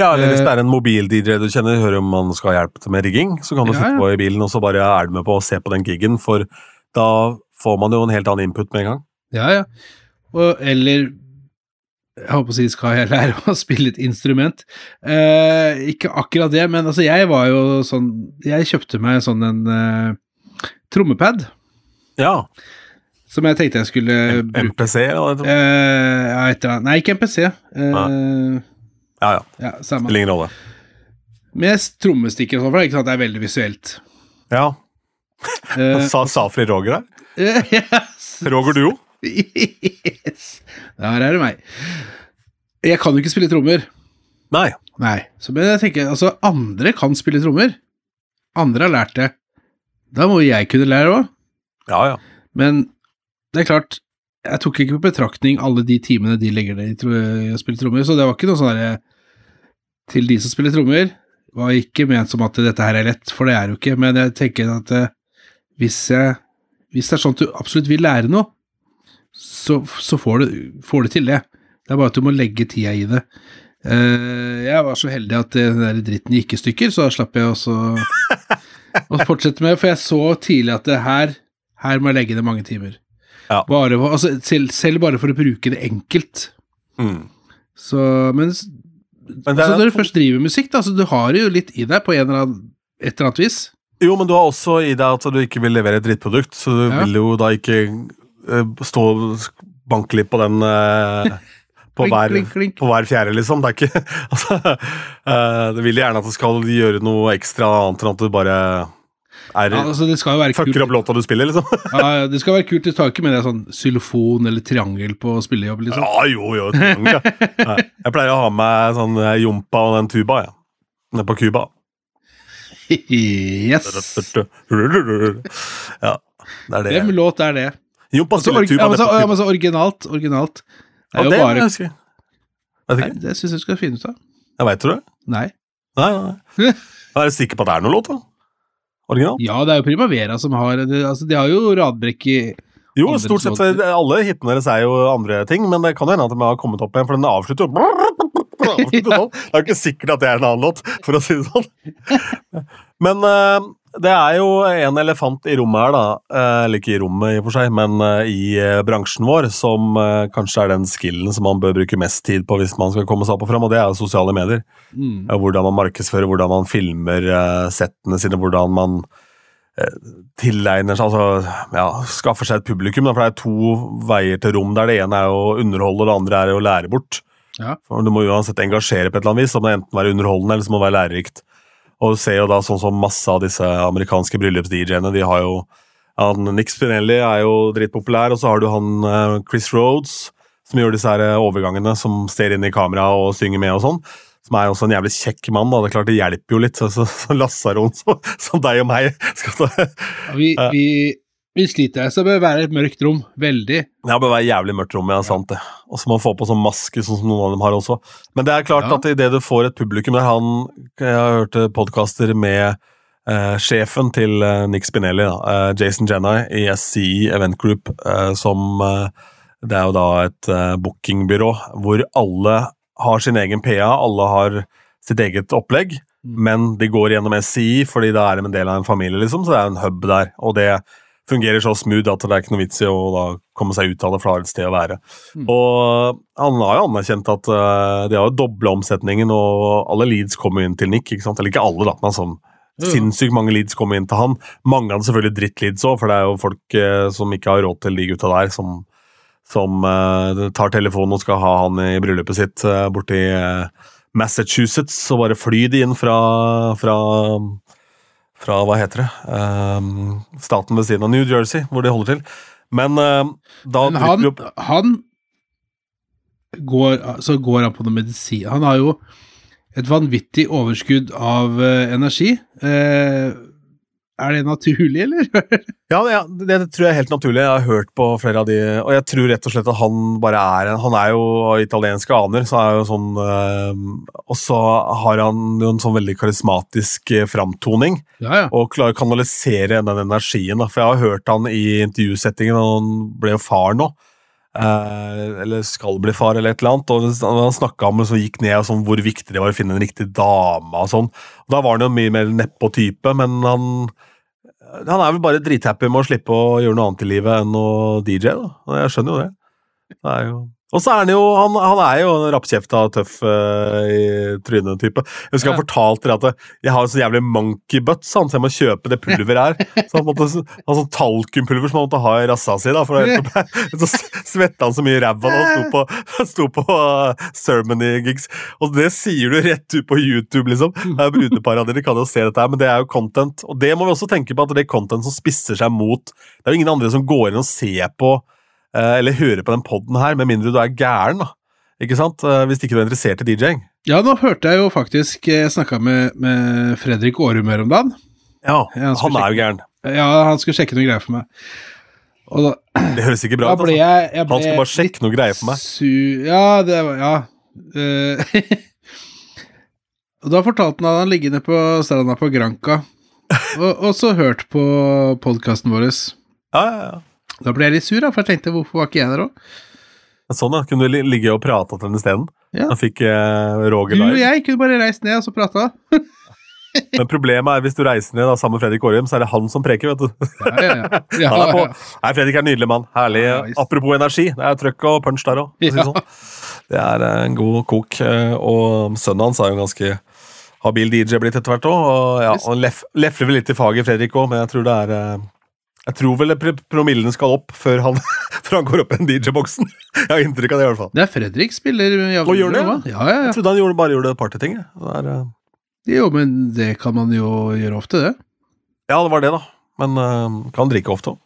Ja, eller hvis Eh, det er en mobil-DJ du kjenner, hører om man skal ha hjelp til med rigging, så kan du Ja, sitte på i bilen og så bare er du med på å se på den gigen, for da får man jo en helt annen input med en gang. Ja, ja. Og, eller Jeg håper å si skal jeg lære å spille et instrument. Eh, ikke akkurat det, men altså, jeg var jo sånn Jeg kjøpte meg sånn en eh, trommepad Ja. som jeg tenkte jeg skulle bruke. MPC eller det. Eh, ja. Nei, ikke MPC. Eh, Ja, ja. ja. Spiller ingen rolle. Med trommestikker og sånn, for sant, det er veldig visuelt. Ja. Eh, Sa Safri Roger der? yes. Roger Duo? yes. Der er det meg. Jeg kan jo ikke spille trommer. Nei. Nei. Så, men jeg tenker, altså, andre kan spille trommer. Andre har lært det. Da må jeg kunne lære òg. Ja, ja. Men det er klart, jeg tok ikke på betraktning alle de timene de legger ned i å spille trommer, så det var ikke noe sånn derre Til de som spiller trommer, var ikke ment som at dette her er lett, for det er jo ikke, men jeg tenker at eh, hvis, jeg, hvis det er sånn at du absolutt vil lære noe, så, så får, du, får du til det. Det er bare at du må legge tida i det. Eh, jeg var så heldig at den der dritten gikk i stykker, så da slapp jeg også å fortsette med, for jeg så tidlig at det her, her må jeg legge ned mange timer. Ja. Bare, altså, selv, selv bare for å bruke det enkelt. Mm. Så, men Men det er, når du først driver musikk, da, så du har det jo litt i deg på en eller annen, et eller annet vis. Jo, men du har også i deg at du ikke vil levere et drittprodukt, så du Ja. vil jo da ikke uh, stå og banke litt på den eh, på, Klink, hver, klink, klink. på hver fjerde, liksom. Det er ikke altså, uh, Det vil gjerne at du skal gjøre noe ekstra annet enn at du bare er, Ja, altså, det skal jo være kult. opp låta du spiller, liksom. Ja, det skal være kult. Du tar ikke med deg sånn xylofon eller triangel på spillejobb, liksom. Ja, jo, jo. triangel, ja. Ja. Jeg pleier å ha med sånn eh, jompa og den tuba, jeg. Nede på Cuba. yes! Ja, det er det. Hvem låt er det? Jompa Altså, spiller tuba ja, ja, men så originalt. Originalt. Det Ja, er jo det bare jeg. Vet Nei, det syns jeg du skal finne ut av. Jeg veit du det? Nei. Nei, nei. Jeg er sikker på at det er noe låt, da. Original? Ja, det er jo Primavera som har det, Altså, de har jo Radbrekk i Jo, stort sett. låter. Alle hitene deres er jo andre ting, men det kan jo hende at de har kommet opp igjen, for den avslutter jo sånn. Det er jo ikke sikkert at det er en annen låt, for å si det sånn. Men eh, det er jo en elefant i rommet her, da. Eh, Eller ikke i rommet, i og for seg, men eh, i eh, bransjen vår, som kanskje er den skillen som man bør bruke mest tid på hvis man skal komme seg opp og fram, og det er jo sosiale medier. mm. Hvordan man markedsfører, hvordan man filmer settene sine, hvordan man tilegner seg altså, ja, Skaffer seg et publikum. Da, for det er to veier til rom der. Det ene er å underholde, og det andre er å lære bort. Ja. For Du må uansett engasjere på et eller annet vis, om det enten være underholdende eller så må det være lærerikt. Og du ser jo da sånn som masse av disse amerikanske bryllups-DJ-ene, de har jo han, Nick Spinelli er jo dritpopulær, og så har du han eh, Chris Rhodes, som gjør disse her eh, overgangene, som ser inn i kamera og synger med og sånn. Som er også en jævlig kjekk mann. da, det er klart det hjelper jo litt. Så, så, så Lasaron som, som deg og meg skal ta Ja, Vi, vi, vi sliter. Så det bør være et mørkt rom. Veldig. Ja, det bør være jævlig mørkt rom, ja, sant det. Og så må man få på sånn maske, sånn som noen av dem har også. Men det er klart Ja. at idet du får et publikum der han Jeg har hørt podkaster med eh, sjefen til eh, Nick Spinelli, da, eh, Jason Jenny i SCE Event Group, eh, som eh, Det er jo da et bookingbyrå hvor alle har sin egen PA, alle har sitt eget opplegg, Mm. men de går gjennom SCI fordi da er de en del av en familie, liksom, så det er en hub der. Og det fungerer så smooth at det er ikke noe vits i å da komme seg ut av det, for har det et sted å være. Mm. Og han har jo anerkjent at uh, de har jo dobla omsetningen, og alle leads kommer inn til Nick. ikke sant? Eller ikke alle, da, men sånn Jo, jo. sinnssykt mange leads kommer inn til han. Mange hadde selvfølgelig drittleads òg, for det er jo folk uh, som ikke har råd til de gutta der, som, som uh, tar telefonen og skal ha han i bryllupet sitt borti Massachusetts, og bare fly de inn fra, fra fra hva heter det Ehm, staten ved siden av New Jersey, hvor de holder til. Men uh, da Men han, opp han går, så går han på noe medisin. Han har jo et vanvittig overskudd av eh, energi. Eh, er det naturlig, eller? Ja, ja det, det tror jeg er helt naturlig. Jeg har hørt på flere av de, og jeg tror rett og slett at han bare er en Han er jo av italienske aner, så er jo sånn øh, Og så har han jo en sånn veldig karismatisk eh, framtoning, ja, ja. og klarer å kanalisere den energien. Da. For jeg har hørt han i intervjusettingen, og han ble jo far nå. Eh, eller skal bli far, eller et eller annet. Og han snakka om så gikk ned og sånn, hvor viktig det var å finne en riktig dame. og sånn. Og Da var han jo mye mer nedpå type, men han han er vel bare drithappy med å slippe å gjøre noe annet i livet enn å DJ. da. Jeg skjønner jo det. det er jo... Og så er han jo han, han er jo en rappkjefta, tøff uh, i trynet-type. Jeg husker Ja. han fortalte at det- jeg har en sånn jævlig monkey butt, så han så jeg må kjøpe det pulveret her. Så han måtte ha sånn talkumpulver som han måtte ha i rassa si. da, for det, Så svetta han så mye i ræva da han sto på, han sto på uh, ceremony-gigs. Og det sier du rett ut på YouTube, liksom. Det er Brudeparet dere kan jo se dette her, men det er jo content. Og det må vi også tenke på, at det er content som spisser seg mot Det er jo ingen andre som går inn og ser på eh, eller høre på den poden her, med mindre du er gæren, da. Ikke sant? Eh, Hvis ikke du er interessert i DJ-ing. ja, nå hørte jeg jo faktisk Jeg snakka med, med Fredrik Aarum her om dagen. Ja, han han er jo gæren. Ja, han skulle sjekke noen greier for meg. Da, Det høres ikke bra ut. Altså. jeg, jeg Han skulle bare sjekke noen greier for meg. Ja, det var Ja. Uh, og da fortalte han at han ligger nede på stranda på Granca, og, og så hørt på podkasten vår. Ja, ja, ja. Da ble jeg litt sur, da, for jeg tenkte hvorfor var ikke jeg der òg? Sånn, ja. Kunne du ligge og prate til den isteden? Ja. Han fikk eh, Roger Du og jeg kunne bare reist ned og så prata. Men problemet er hvis du reiser ned da, sammen med Fredrik Aarhjem, så er det han som preker, vet du. Ja, ja, ja. ja, Han på. Nei, Fredrik er en nydelig mann. Herlig. Apropos energi, det er trøkk og punch der òg. Sånn. Det er en god kok. eh, Og sønnen hans er jo ganske habil DJ blitt etter hvert òg. Og ja, og lef, lefler vel litt i faget, Fredrik òg, men jeg tror det er eh, Jeg tror vel pr promillene skal opp før han, før han går opp i den DJ-boksen. Jeg har inntrykk av det, i hvert fall. Det er Fredrik spiller Og gjør det, bra. Ja, ja, Jeg trodde han gjorde, bare gjorde partyting. eh, Jo, men det kan man jo gjøre ofte, det. Ja, det var det, da. Men uh, kan drikke ofte òg.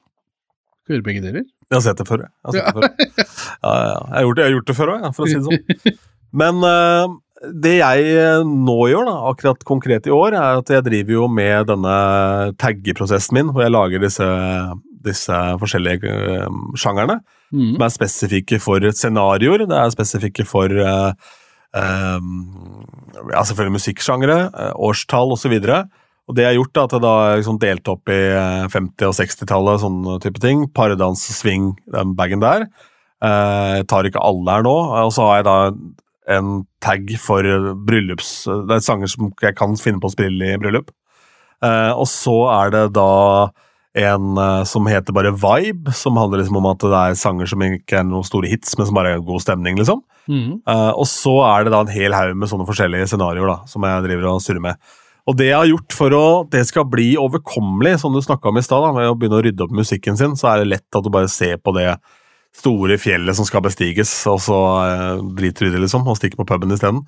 Skal gjøre begge deler. Jeg har sett det før. jeg. Jeg har, sett det før. Ja, ja, ja. jeg, har gjort det, jeg har gjort det før òg, for å si det sånn. Men eh, det jeg eh, nå gjør, da, akkurat konkret i år, er at jeg driver jo med denne taggeprosessen min, hvor jeg lager disse, disse forskjellige eh, sjangerne, Mm. som er spesifikke for scenarioer. Det er spesifikke for eh, eh, ja, selvfølgelig musikksjangere, eh, årstall osv. Og det jeg har gjort, er at jeg da liksom delte opp i eh, 50- og 60-tallet, sånn type ting. Paredans, swing, den bagen der. Jeg tar ikke alle her nå. Og så har jeg da en tag for bryllups... Det er sanger som jeg kan finne på å spille i bryllup. Eh, og så er det da en eh, som heter bare Vibe, som handler liksom om at det er sanger som ikke er noen store hits, men som bare er god stemning, liksom. Mm. Eh, og så er det da en hel haug med sånne forskjellige scenarioer da, som jeg driver og surrer med. Og det jeg har gjort for å det skal bli overkommelig, som du snakka om i stad, ved å begynne å rydde opp musikken sin, så er det lett at du bare ser på det store fjellet som skal bestiges, og så eh, driter du i det, liksom, og stikker på puben isteden.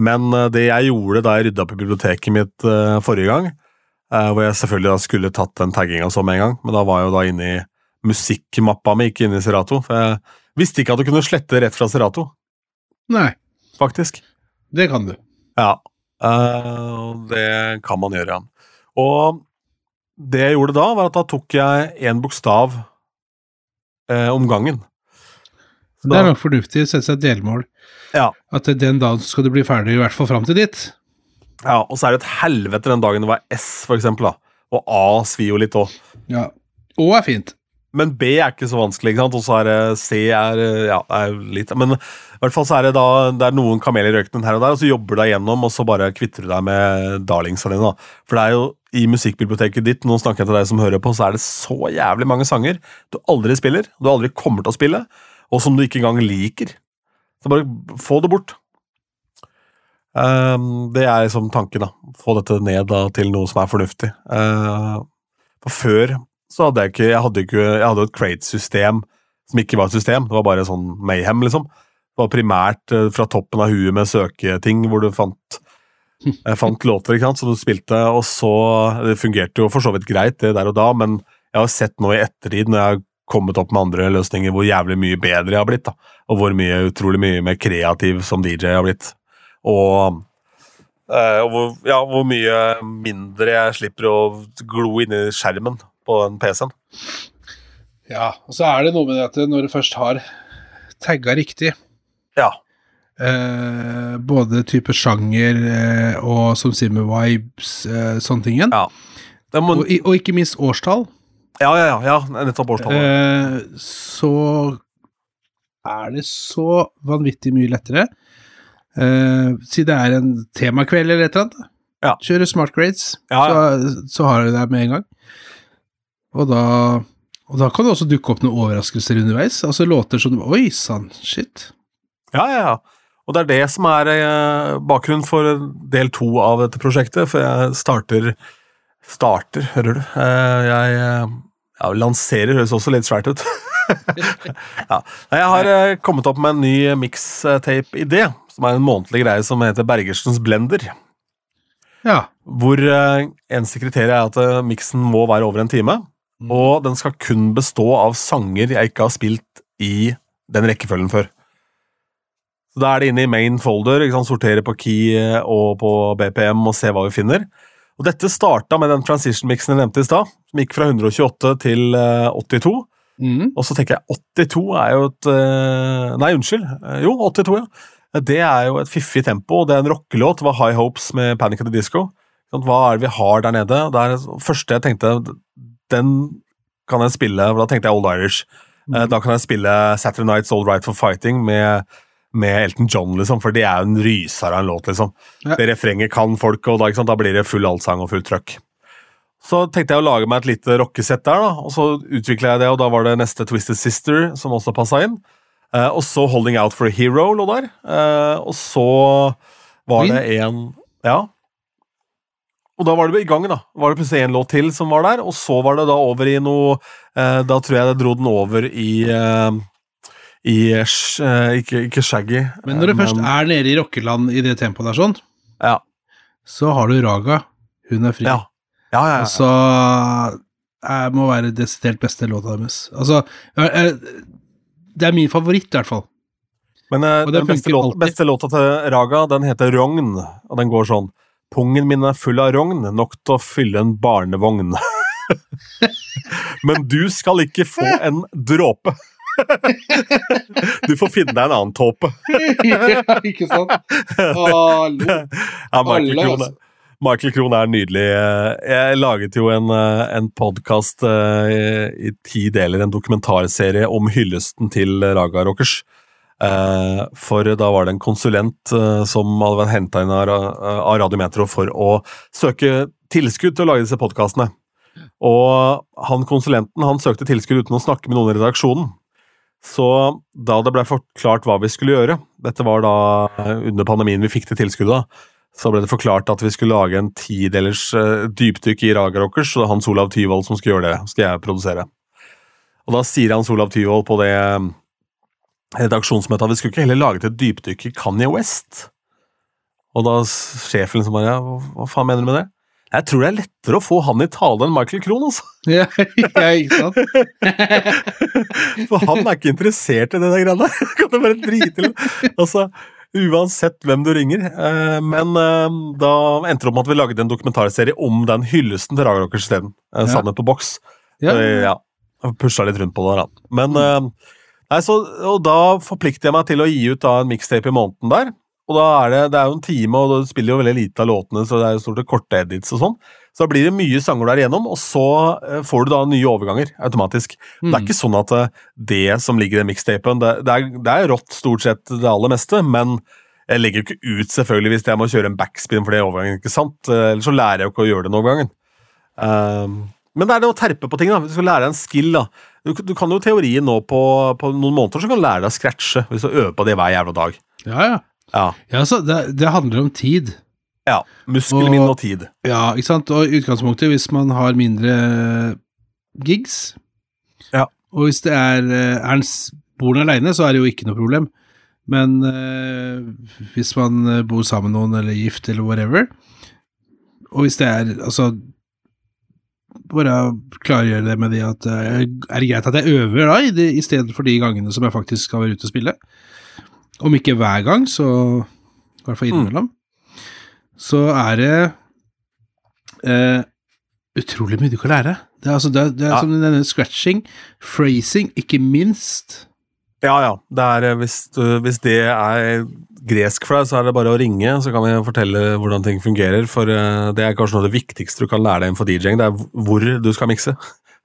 Men eh, det jeg gjorde da jeg rydda opp i biblioteket mitt eh, forrige gang, eh, hvor jeg selvfølgelig skulle tatt den tagginga så med en gang, men da var jeg jo da inne i musikkmappa mi, ikke inne i Serato. For jeg visste ikke at du kunne slette rett fra Serato, Nei, faktisk. det kan du. Ja, eh, det kan man gjøre, ja. Og det jeg gjorde da, var at da tok jeg en bokstav eh, om gangen. Så Det er nok fornuftig å sette seg et delmål. Ja. At den dagen skal du bli ferdig, i hvert fall fram til dit. ja, og så er det et helvete den dagen det var S, for eksempel, da. Og A svir jo litt òg. Ja. Å er fint. Men B er ikke så vanskelig, ikke sant? og så er det C er, eh, ja, er litt Men i hvert fall så er det da det er noen kameler i røyken her og der, og så jobber du deg gjennom, og så bare kvitter du deg med darlingsa dine. da. For det er jo i musikkbiblioteket ditt, nå snakker jeg til deg som hører på, så er det så jævlig mange sanger du aldri spiller, du aldri kommer til å spille, og som du ikke engang liker. Så bare få det bort. Um, det er liksom tanken, da. Få dette ned da, til noe som er fornuftig. Uh, for før så hadde jeg ikke Jeg hadde, jo et crate-system som ikke var et system. Det var bare sånn mayhem, liksom. Det var primært eh, fra toppen av huet med søketing, hvor du fant jeg fant låter ikke sant, som du spilte, og så Det fungerte jo for så vidt greit, det der og da, men jeg har sett nå i ettertid, når jeg har kommet opp med andre løsninger, hvor jævlig mye bedre jeg har blitt, da. Og hvor mye, utrolig mye mer kreativ som DJ jeg har blitt. Og, eh, og hvor, ja, hvor mye mindre jeg slipper å glo inn i skjermen på den PC-en. Ja, og så er det noe med det at når du først har tagga riktig, Ja. Eh, både type sjanger eh, og som sier med vibes, eh, sånne ting igjen, Ja. Må, og, og ikke minst årstall, ja, ja, ja, ja, nettopp årstallet. eh, så er det så vanvittig mye lettere. Eh, si det er en temakveld eller et eller annet. Ja. Kjøre smart grades, Ja, Så, så har du det med en gang. Og da, og da kan det også dukke opp noen overraskelser underveis. Altså låter som Oi sann, shit. Ja, ja, ja. Og det er det som er eh, bakgrunnen for del to av dette prosjektet, for jeg starter Starter, hører du. Jeg, jeg eh, lanserer høres også litt svært ut. ja. Jeg har eh, kommet opp med en ny mixtape-idé, som er en månedlig greie som heter Bergersens Blender. Ja. Hvor eh, eneste kriterium er at eh, miksen må være over en time, Mm. og den skal kun bestå av sanger jeg ikke har spilt i den rekkefølgen før. Så Da er det inne i main folder, sant? sortere på key eh, og på BPM og se hva vi finner. Og Dette starta med den transition-miksen jeg nevnte i stad, som gikk fra 128 til eh, 82. Mm. Og så tenker jeg 82 er jo et eh, Nei, unnskyld. Eh, Jo, 82, ja. Det er jo et fiffig tempo, og det er en rockelåt. Det var High Hopes med Panic at the Disco. Hva er det vi har der nede? Det er første jeg tenkte Den kan jeg spille, for da tenkte jeg Old Irish. Mm. Da kan jeg spille Saturday Night's All Right for Fighting med, med Elton John, liksom, for det er jo en ryser av en låt, liksom. Ja. Det refrenget kan folk, og da, da blir det full allsang og full trøkk. Så tenkte jeg å lage meg et lite rockesett der, da, og så utvikla jeg det, og da var det neste Twisted Sister som også passa inn. Eh, og så Holding Out for a Hero lå der. Eh, og så var det en Ja. Og da var det i gang, da. Var det plutselig en låt til som var der, og så var det da over i noe eh, Da tror jeg det dro den over i eh, i eh, ikke, ikke Shaggy. Men når du men, først er nede i rockeland i det tempoet der sånn, Ja. så har du Raga. Hun er fri. Ja. Ja, ja, ja. Altså jeg må være desidert beste låta deres. Altså jeg- jeg- Det er min favoritt, i hvert fall. Men eh, den beste, låta, beste låta til Raga, den heter Rogn, og den går sånn Pungen min er full av rogn, nok til å fylle en barnevogn. Men du skal ikke få en dråpe. Du får finne deg en annen tåpe. ja, ikke sant? Hallo. Ja, Michael Alle, Krohn. Michael Krohn er nydelig. Jeg laget jo en, eh, en podkast i ti deler, en dokumentarserie om hyllesten til Raga Rockers. Eh, For da var det en konsulent eh, som hadde vært henta inn av av Radiometro for å søke tilskudd til å lage disse podkastene. Og han konsulenten han søkte tilskudd uten å snakke med noen i redaksjonen. Så da det ble forklart hva vi skulle gjøre, dette var da under pandemien vi fikk det tilskuddet, så ble det forklart at vi skulle lage en tidelers uh, dypdykk i Raga Rockers, og det er Hans Olav Tyvold som skulle gjøre det, skal jeg produsere. Og da sier Hans Olav Tyvold på det eh, redaksjonsmøtet at vi skulle ikke heller lage et dypdykk i Kanye West. Og da sjefen liksom bare ja, hva faen mener du med det? Jeg tror det er lettere å få han i tale enn Michael Krohn, altså. Ja, ja, ikke sant? For han er ikke interessert i det der greiene der. Kan du bare drite i det? Altså, uansett hvem du ringer. Eh, Men eh, da endte det opp med at vi lagde en dokumentarserie om den hyllesten til Raga Rockers isteden. Eh, Ja. Sannhet på boks. Ja. Ja. Pusha litt rundt på det, da. Men nei, så, Og da forplikter jeg meg til å gi ut da en mixtape i måneden der. Og da er det, det er jo en time, og du spiller jo veldig lite av låtene, så det er jo stort sett korte edits og sånn. Så da blir det mye sanger der igjennom, og så eh, får du da nye overganger automatisk. Det er Mm. ikke sånn at eh, det som ligger i mixtapen, det, det, er, det er rått stort sett det aller meste, men jeg legger jo ikke ut selvfølgelig hvis jeg må kjøre en backspin for det overgangen, ikke sant? Eh, Ellers så lærer jeg jo ikke å gjøre den overgangen. Um, men det er det å terpe på ting, da. Hvis du skal lære deg en skill, da. Du, du kan jo teorien nå på, på noen måneder så kan du lære deg å scratche hvis du øver på det hver jævla dag. Ja, ja. Ja. ja altså, det, det handler om tid. ja. Muskelminne Og- og tid. Ja, ikke sant? Og i utgangspunktet, hvis man har mindre gigs, Ja. og hvis det er, eh, er en bor en alene, så er det jo ikke noe problem. Men eh, hvis man eh, bor sammen med noen, eller gift, eller whatever, og hvis det er, altså, bare klargjøre det med det at er det greit at jeg øver da, i stedet for de gangene som jeg faktisk skal være ute og spille? Om ikke hver gang, så i hvert fall innimellom. Så er det eh, utrolig mye du kan lære. Det er, altså, det er, det er Ja. som denne scratching, phrasing, ikke minst. Ja, ja. Det er, eh, hvis, hvis det er gresk for deg, så er det bare å ringe, så kan vi fortelle hvordan ting fungerer. For eh, det er kanskje noe av det viktigste du kan lære deg innenfor DJ-ing. Det er hvor du skal mikse.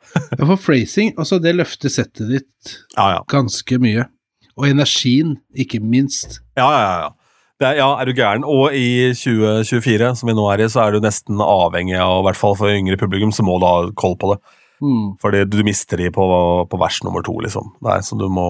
Ja, for phrasing, altså det løfter settet ditt Ja, ja. ganske mye. Og energien, ikke minst. Ja, ja, ja. er, ja, er du gæren? Og i 2024, som vi nå er i, så er du nesten avhengig av, i hvert fall for yngre publikum, så må du ha koll på det. Mm. Fordi du mister de på, på vers nummer to, liksom. Det er så du må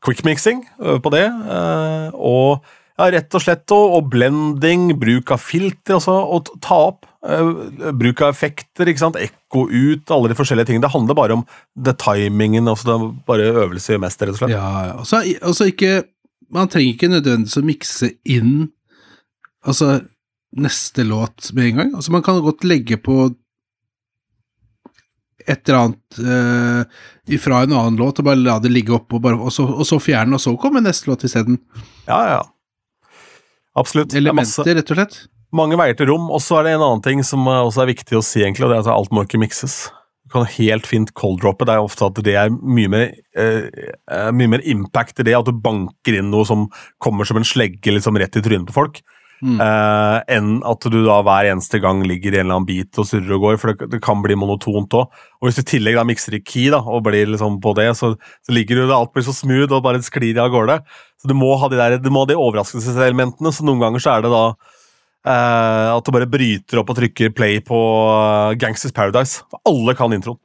Quickmixing, øve på det. eh, og ja, rett og slett og, og blending, bruk av filter altså. og ta opp. Uh, bruk av effekter, ikke sant. Ekko ut, alle de forskjellige tingene. Det handler bare om det timingen. Altså det er bare øvelse gjør mest, rett og slett. Ja. Altså, altså ikke Man trenger ikke nødvendigvis å mikse inn altså neste låt med en gang. Altså Man kan godt legge på et eller annet eh, fra en annen låt og bare la det ligge oppå, og, og, så, og så fjerne, og så komme neste låt isteden. Ja, ja. Absolutt. Er Elementer, rett og slett. mange veier til rom. Og så er det en annen ting som eh, også er viktig å si, egentlig, og det er at alt må ikke mikses. Du Du kan helt fint cold-droppe. Det er ofte at det er mye mer, eh, eh, mye mer impact i det at du banker inn noe som kommer som en slegge liksom rett i trynet på folk. Mm. eh, enn at du da hver eneste gang ligger i en eller annen bit og surrer og går, for det, det kan bli monotont òg. Og hvis du i tillegg da mikser i key da, og blir liksom på det, så, så ligger du alt blir så smooth og bare sklir av gårde. Så du må ha de, der, du må ha de overraskelseselementene, så noen ganger så er det da eh, at du bare bryter opp og trykker play på eh, Gangsters Paradise. For alle kan introen.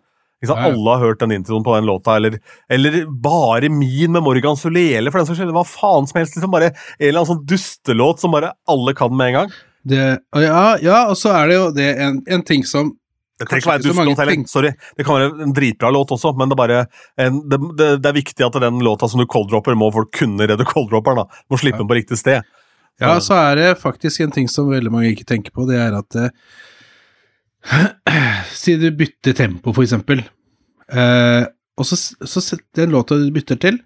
Sant? Ja, ja. Alle har hørt den introen på den låta, eller, eller bare min med Morgan Solele, for den saks skyld. Hva faen som helst. Liksom bare en eller annen sånn dustelåt som bare alle kan med en gang. Det, og ja, ja, og så er det jo det en, en ting som Det trenger ikke være dustelåt heller. Sorry. Det kan være en dritbra låt også, men det er bare en, det, det, det er viktig at den låta som du cold-dropper, må folk kunne redde cold-dropperen. Må slippe den på riktig sted. Ja, så er det faktisk en ting som veldig mange ikke tenker på, det er at eh, Si du bytter tempo, for eksempel, eh, og så, så den låta du bytter til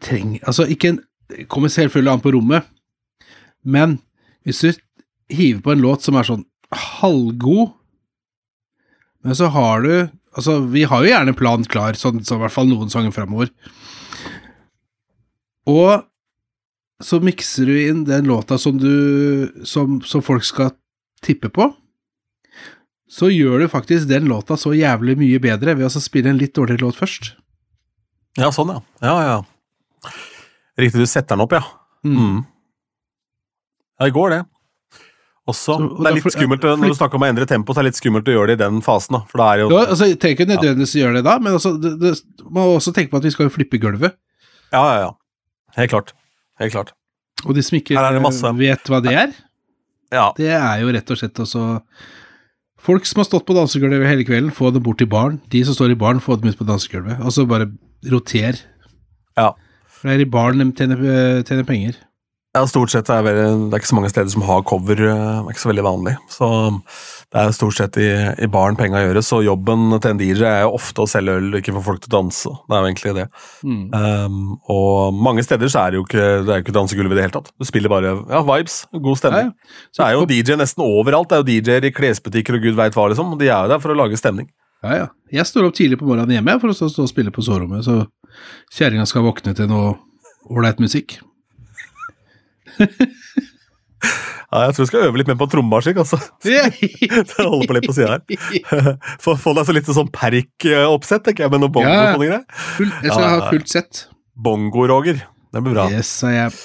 treng, Altså, ikke en Kommer selvfølgelig an på rommet, men hvis du hiver på en låt som er sånn halvgod, men så har du Altså, vi har jo gjerne en plan klar, sånn, så i hvert fall noen sanger framover. Og så mikser du inn den låta som du som, som folk skal tippe på. Så gjør du faktisk den låta så jævlig mye bedre ved å spille en litt dårligere låt først. Ja, sånn, ja. Ja, ja. Riktig, du setter den opp, ja. Mm. Ja, det går, det. Også, Så- og det er litt for- skummelt Når du snakker om å endre tempo, så er det litt skummelt å gjøre det i den fasen. da, For da er jo Ja, altså, jeg trenger ikke nødvendigvis gjøre det da, men altså, det, det, man må også tenke på at vi skal jo flippe gulvet. Ja, ja, ja. Helt klart. Helt klart. Og de som ikke det eh, vet hva det er, Ja. det er jo rett og slett også Folk som har stått på dansegulvet hele kvelden, få dem bort til baren. De som står i baren, få dem ut på dansegulvet. Altså bare roter. Ja. For det er i baren de tjener, eh, tjener penger. Ja, stort sett er det, det er ikke så mange steder som har cover. eh, Det er ikke så veldig vanlig. Så det er stort sett i, i baren penga gjøres, og jobben til en DJ er jo ofte å selge øl, ikke få folk til å danse. Det er jo egentlig det. Mm. Um, og mange steder så er det jo ikke, det er jo ikke dansegulv i det hele tatt. Du spiller bare ja, vibes, god stemning. Ja, ja. Så er jo DJ nesten overalt. Det er jo DJ-er i klesbutikker og gud veit hva, liksom. De er jo der for å lage stemning. Ja, ja. Jeg står opp tidlig på morgenen hjemme for å stå stå og spille på soverommet, så kjerringa skal våkne til noe ålreit musikk. Ja, jeg tror jeg skal øve litt mer på trommemaskin, altså. Det holder på litt på sida her. Få, få deg så litt sånn perk-oppsett, tenker jeg, med noe bongo Ja. og greier. Full, jeg skal Ja, ha fullt sett. Bongo, Roger. Det blir bra. Yes, jeg.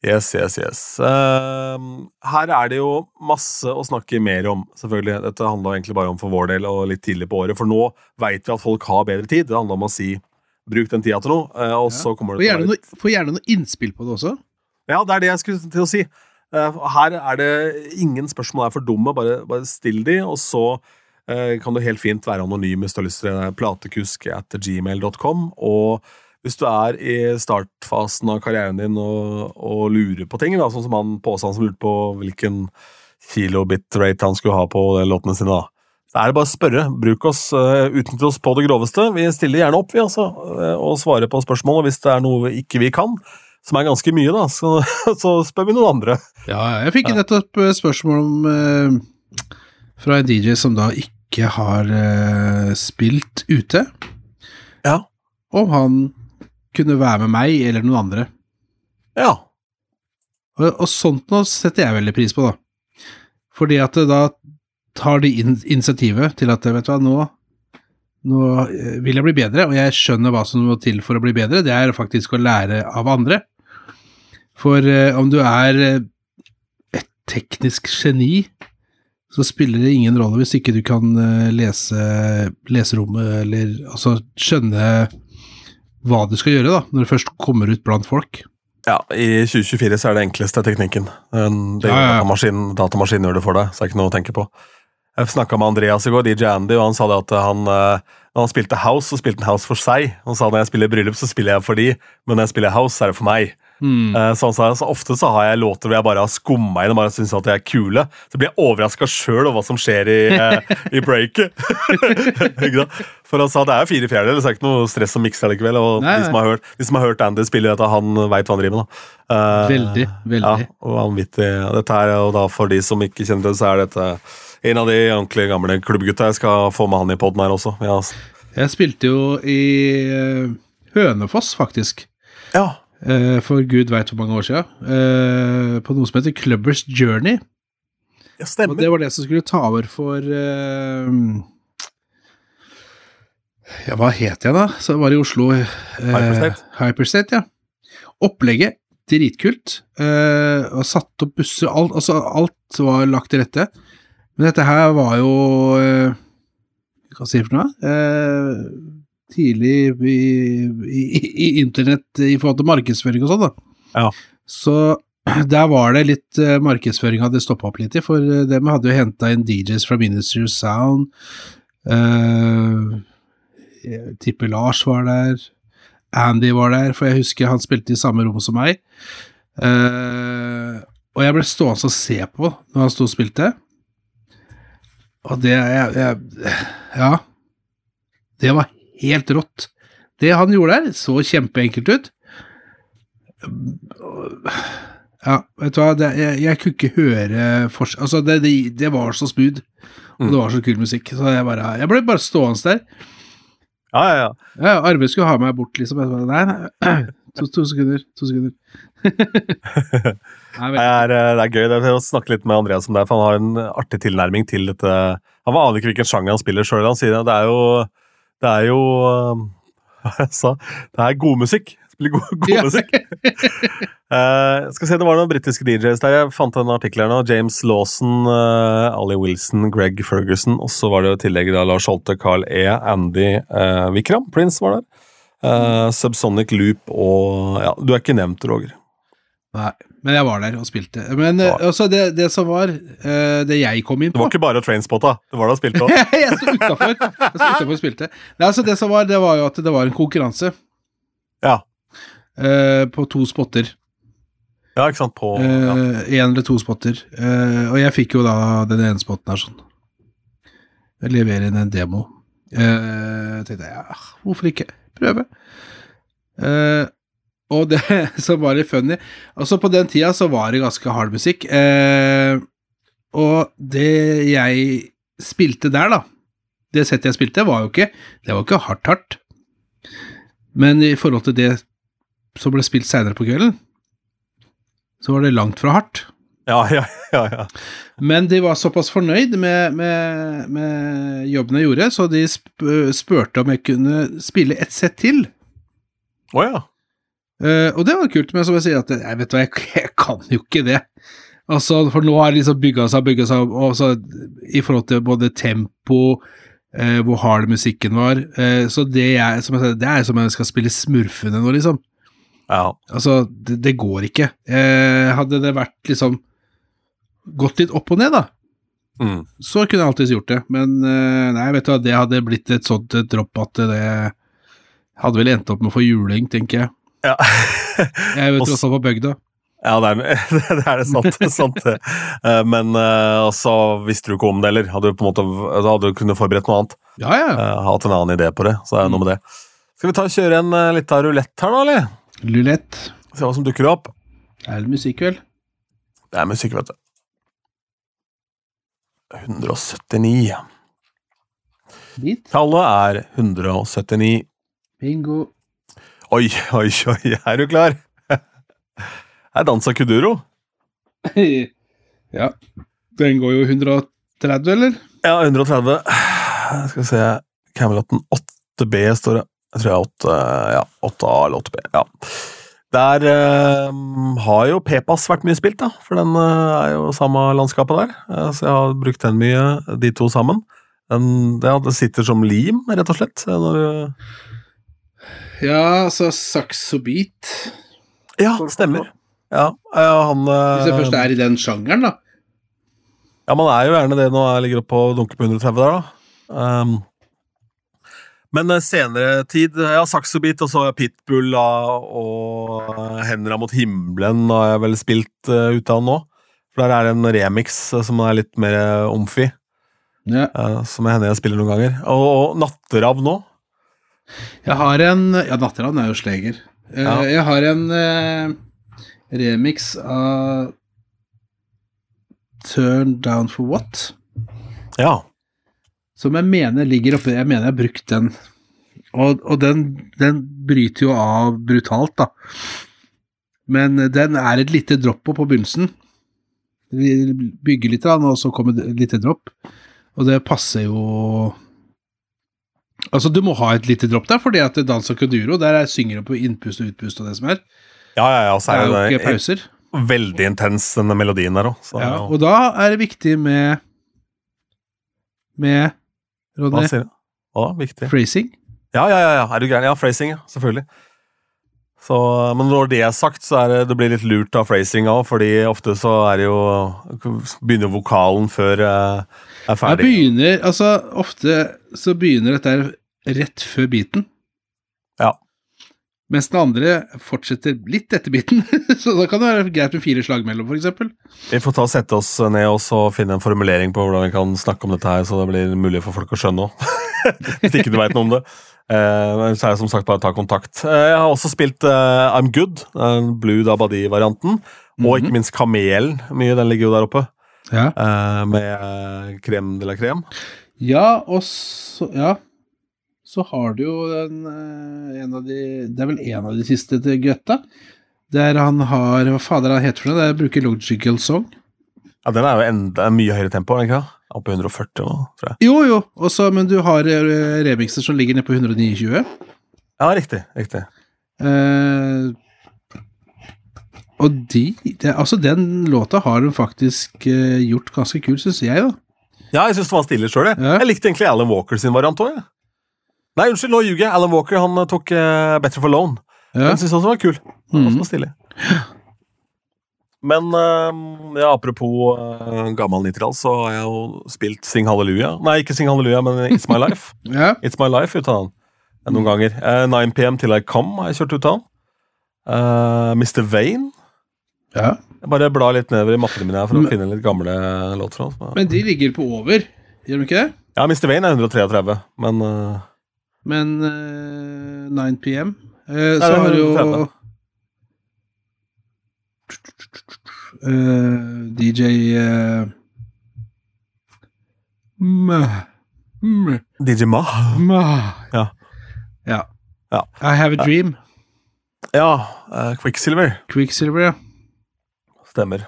Yes, yes, yes. Uh, her er det jo masse å snakke mer om, selvfølgelig. Dette handler egentlig bare om for vår del og litt tidlig på året, for nå veit vi at folk har bedre tid. Det handler om å si bruk den tida til noe, eh, og så kommer det til å være få gjerne noe innspill på det også. Ja, det er det jeg skulle til å si. Eh, Her er det ingen spørsmål er for dumme, bare, bare still de, og så eh, kan du helt fint være anonym hvis du har lyst til det. Platekusk at gmail.com. Og hvis du er i startfasen av karrieren din og, og lurer på ting, da, sånn som han påstanden som lurte på hvilken kilobit-rate han skulle ha på låtene sine, da. Da er det bare å spørre. Bruk oss, uh, Utnytt oss på det groveste. Vi stiller gjerne opp, vi, altså, eh, og svarer på spørsmål. Og hvis det er noe ikke vi kan, som er ganske mye, da, så, så spør vi noen andre. Ja, jeg fikk nettopp eh, spørsmål om eh, fra en DJ som da ikke har eh, spilt ute, Ja. om han kunne være med meg eller noen andre. Ja. Og, og sånt nå setter jeg veldig pris på, da. Fordi at da tar de in initiativet til at vet du hva, nå, nå eh, vil jeg bli bedre, og jeg skjønner hva som må til for å bli bedre. Det er faktisk å lære av andre. For eh, om du er eh, et teknisk geni, så spiller det ingen rolle hvis ikke du kan lese leserommet, eller altså skjønne hva du skal gjøre, da, når du først kommer ut blant folk. ja. I 2024 så er det enkleste teknikken. Den- Ja, ja, ja. Datamaskinen, datamaskinen gjør det for deg, så det er ikke noe å tenke på. Jeg snakka med Andreas i går, DJ Andy, og han sa det at han eh, når han spilte House, så spilte han House for seg. Han sa når jeg spiller bryllup, så spiller jeg for de, men når jeg spiller House, så er det for meg. Mm. Så han sa, så Ofte så har jeg låter hvor jeg bare har skumma inn og bare syns at de er kule. Så blir jeg overraska sjøl over hva som skjer i, eh, i breaket. For han sa det er fire fjerdedeler, så det er ikke noe stress å mikse likevel. Og Nei, de, som har hørt, de som har hørt Andy spille dette, han veit hva han driver med. Veldig, veldig. Ja, og vanvittig. Dette er, og da For de som ikke kjenner det, så er dette en av de ordentlig gamle klubbgutta. Jeg skal få med han i poden her også. Ja. Jeg spilte jo i eh, Hønefoss, faktisk. ja. eh, for gud veit hvor mange år siden. eh, på noe som heter Clubbers Journey. ja stemmer. Og det var det som skulle ta over for Ja, hva het jeg da? Så det var i Oslo. eh, Hyperstate. Hyperstate, ja. Opplegget, dritkult. Eh, og satt opp busser, alt, altså alt var lagt til rette. Men dette her var jo eh, Hva skal jeg for noe? Eh, tidlig i, i, i internett i forhold til markedsføring og sånn, da. Ja. Så der var det litt uh, markedsføring hadde stoppa opp litt i, for uh, dem hadde jo henta inn DJs fra Ministry of Sound. Uh, jeg tipper Lars var der. Andy var der, for jeg husker han spilte i samme rom som meg. Uh, og jeg ble stående og se på når han sto og spilte. Og det jeg, jeg, Ja. Det var helt rått. Det han gjorde der, så kjempeenkelt ut. Ja, vet du hva, det, jeg, jeg kunne ikke høre forskjell Altså, det, det, det var så smooth, og det var så kul musikk, så jeg bare Jeg ble bare stående der. Ja, ja, ja. Ja, Arve skulle ha meg bort, liksom. Jeg bare, nei, nei. To, to sekunder. To sekunder. Det er, eh, det er gøy det er å snakke litt med Andreas om det, for han har en artig tilnærming til dette. Han aner ikke hvilken sjanger han spiller sjøl. Han sier det. Er jo Det er jo eh, Hva jeg sa Det er god musikk. Spiller god, god musikk. uh, skal se, Det var noen britiske DJs der. Jeg fant en artikkel her nå. James Lawson, uh, Ali Wilson, Greg Ferguson. Og så var det jo i tillegg da Lars Holte, Carl E, Andy uh, Vikram. Prince var der. Uh, Subsonic Loop og Ja, du er ikke nevnt, Roger. nei. Men jeg var der og spilte. Men Ja. eh, altså, det, det som var eh, Det jeg kom inn på Det var ikke bare Trainspotta. Det var da spilte òg. jeg sto utafor. Og spilte. Nei, altså, det som var, det var jo at det var en konkurranse Ja. Uh, på to spotter. Ja, ikke sant, på ja. Én eller to spotter. Uh, og jeg fikk jo da den ene spotten her sånn. Jeg leverer inn en demo. Uh, tenkte jeg, ja, hvorfor ikke prøve? Eh, og det som var litt funny Altså, på den tida så var det ganske hard musikk. eh, og det jeg spilte der, da Det settet jeg spilte, var jo ikke Det var ikke hardt, hardt. Men i forhold til det som ble spilt seinere på kvelden, så var det langt fra hardt. Ja, ja, ja, ja. Men de var såpass fornøyd med, med, med jobben jeg gjorde, så de sp spurte om jeg kunne spille et sett til. Å ja. Eh, og det var kult, men som jeg sier, at jeg vet hva, jeg, jeg kan jo ikke det. Altså, For nå har det liksom bygga seg og bygga seg opp, i forhold til både tempo, eh, hvor hard musikken var. Eh, så det, jeg, som jeg, sier, det er som om jeg skal spille Smurfene nå, liksom. ja. Altså, det, det går ikke. Eh, hadde det vært liksom gått litt opp og ned, da, Mm. så kunne jeg alltids gjort det. Men eh, nei, vet du hva, det hadde blitt et sånt eh, dropp at det hadde vel endt opp med å få juling, tenker jeg. Ja. Jeg er jo tross alt på bygda. ja, det er det, er det sant. sant. Eh, Men uh, så visste du ikke om det, eller? Hadde du på en måte, hadde du kunnet forberedt noe annet? Ja, ja. Eh, hatt en annen idé på det, så er det noe med det. Skal vi ta og kjøre en lita rulett her, da, eller? Lulett. Se hva som dukker opp. Er det musikk, vel? Det er musikk, vet du. 179. Beat. Tallet er 179. Bingo. Oi, oi, oi, er du klar? Jeg dansa kuduro? ja. Den går jo 130, eller? Ja, 130. Skal vi se Cameloten 8B står det. Jeg tror jeg er 8, ja, 8A eller 8B. Ja. Der eh, har jo Pepas vært mye spilt, da, for den eh, er jo samme landskapet der. Eh, så jeg har brukt den mye, de to sammen. Den, det, det sitter som lim, rett og slett. Når, du- Ja, så saxo beat. ja, stemmer. Ja, han Hvis jeg eh, først er i den sjangeren, da. Ja, man er jo gjerne det når jeg ligger oppe og dunker på 130 der, da. Um, Men eh, senere tid Ja, Saxo Beat og så Pitbull da, og eh, mot himmelen har jeg vel spilt uh, ut av nå. For der er det en remix eh, som er litt mer omfi. Ja. Uh, som hender jeg spiller noen ganger. Og, og Natteravn nå. Jeg har en Ja, Natteravn er jo sleger. Eh, Ja. Jeg har en eh, remix av Turn Down for What, Ja. som jeg mener ligger oppe Jeg mener jeg har brukt den. Og, og den, den bryter jo av brutalt, da. Men den er et lite dropp på på begynnelsen. Vi bygger litt, og så kommer det et lite dropp. Og det passer jo Altså, du må ha et lite dropp der, fordi at dans og kuduro, der er, synger du på innpust og utpust og det som er. Ja, ja, ja. Så Det er er jo det ikke pauser. veldig intens, denne melodien der òg. Ja, og da er det viktig med Med Hva sier du? Hva da? Viktig? phrasing. Ja, ja, ja, ja. Er du gæren? Ja, phrasing, ja. Selvfølgelig. Så, men når det er sagt, så er det, det blir litt lurt av phrasing òg, fordi ofte så er det jo Begynner vokalen før eh, er Jeg begynner Altså, ofte så begynner dette rett før biten. Ja. Mens den andre fortsetter litt etter biten. så da kan det være greit med fire slag mellom, eksempel. Vi får ta og sette oss ned og så finne en formulering på hvordan vi kan snakke om dette her, så det blir mulig for folk å skjønne òg. Hvis ikke du veit noe om det. Eh, så er det som sagt bare å ta kontakt. Eh, jeg har også spilt eh, I'm Good, den Blue Dabadi-varianten. Og ikke minst Kamelen. Mye, den ligger jo der oppe. Ja. eh, med krem de la crème. Ja, og så Ja. Så har du jo den eh, en av de Det er vel en av de siste til Grøtta. Der han har Hva fader han heter for noe? Det er bruker Logical Song. Ja, Den er jo enda mye høyere tempo, er den ikke? Oppe i 140 nå, tror jeg. Jo, jo, også, men du har eh, remixer som ligger nede på 129. Ja, riktig. riktig. Eh, og de det, Altså, den låta har hun faktisk uh, gjort ganske kul, syns jeg, da. Ja, jeg syns det var stilig sjøl, jeg. Ja. Jeg likte egentlig Alan Walker sin variant òg, jeg. Nei, unnskyld, nå ljuger jeg. Alan Walker han eh, tok uh, Better for Loan. Ja. Den syns jeg også var kul. Den var Mhm. også stilig. Men uh, ja, apropos gammel 90-tall, så har jeg jo spilt Sing Halleluja. Nei, ikke Sing Halleluja, men It's My Life. ja. It's My Life ut av eh, noen ganger. Eh, 9 PM Till I Come har jeg kjørt ut den. Eh, Mr. Vane. Ja. Jeg bare blar litt nedover i mappene mine her for å Men- finne litt gamle låter. fra. Men de ligger på over, gjør de ikke det? Ja, Mr. Wayne er 133, men uh, Men uh, 9 PM uh, Nei, Så har du jo 130. eh, DJ uh, DJ Ma. Ja. ja. Ja. I Have a Dream. Ja, Uh, Quicksilver. Quicksilver, ja. Stemmer.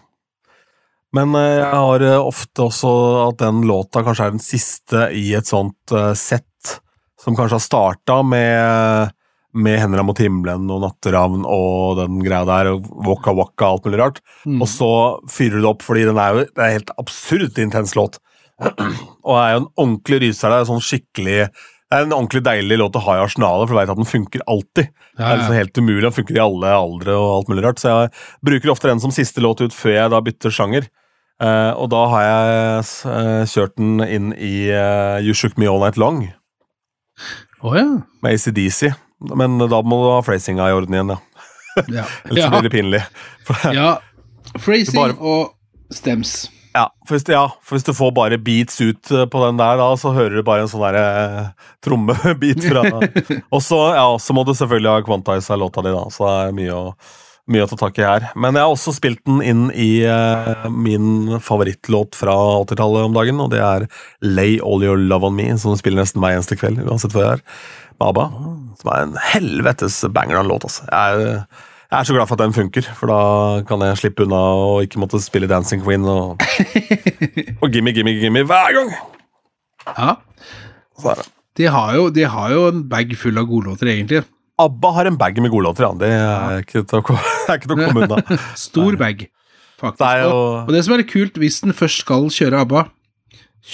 Men eh, jeg har eh, ofte også at den låta kanskje er den siste i et sånt eh, sett som kanskje har starta med, med 'Hender mot himmelen' og 'Natteravn' og den greia der, og 'Waka Waka' og alt mulig rart. Mm. Og så fyrer du det opp, fordi den er jo det er en helt absurd intens låt. og er jo en ordentlig ryser. Det er sånn skikkelig det er en ordentlig deilig låt å ha i arsenalet, for du vet at den funker alltid. Det Ja, er liksom helt umulig, den funker i alle aldre og alt mulig rart. Så jeg bruker ofte den som siste låt ut før jeg da bytter sjanger. Uh, og da har jeg uh, kjørt den inn i uh, You Shook Me All Night Long Oh, ja. med ACDC. Men da må du ha phrasinga i orden igjen, ja. Ja. Ellers blir det pinlig. Ja. Phrasing Bare- og stems. Ja, for hvis, ja, for hvis du får bare beats ut eh, på den der, da, så hører du bare en sånn der eh, trommebit fra Og så ja, så må du selvfølgelig ha quantiza låta di, da, så det er mye å, mye å ta tak i her. Men jeg har også spilt den inn i uh, min favorittlåt fra 80-tallet om dagen, og det er Lay All Your Love On Me, som spiller nesten hver eneste kveld, uansett hvor jeg er, med ABBA. Som er en helvetes banger av en låt, altså. Jeg er, jeg er så glad for at den funker, for da kan jeg slippe unna og ikke måtte spille Dancing Queen og, og Gimme, Gimme, Gimme hver gang! Ja. De har, jo, de har jo en bag full av godlåter, egentlig. ABBA har en bag med godlåter, ja. Det er ikke til å, komme unna. Stor bag, faktisk. Det jo og, det som er kult, hvis den først skal kjøre ABBA,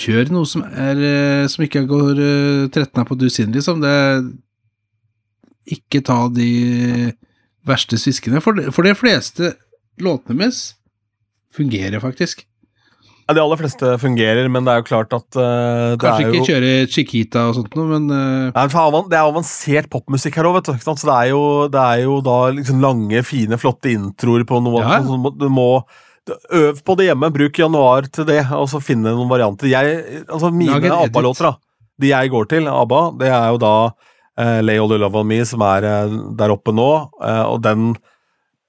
kjør noe som, er, eh, som ikke går 13 av på dusin, liksom. Det Ikke ta de verste sviskene. For, de- for de fleste låtene deres fungerer faktisk. Ja, De aller fleste fungerer, men det er jo klart at uh, det Kanskje er ikke jo kjøre Chiquita og sånt noe, men uh... Nei, for Det er avansert popmusikk her òg, vet du. Så det er jo, det er jo da liksom lange, fine, flotte introer på noe. Ja. Så du må Øv på det hjemme. Bruk januar til det, og så finne noen varianter. Jeg, altså Mine. ABBA-låter, da. De jeg går til, ABBA, det er jo da eh, Lay All You Love On Me, som er eh, der oppe nå, eh, og den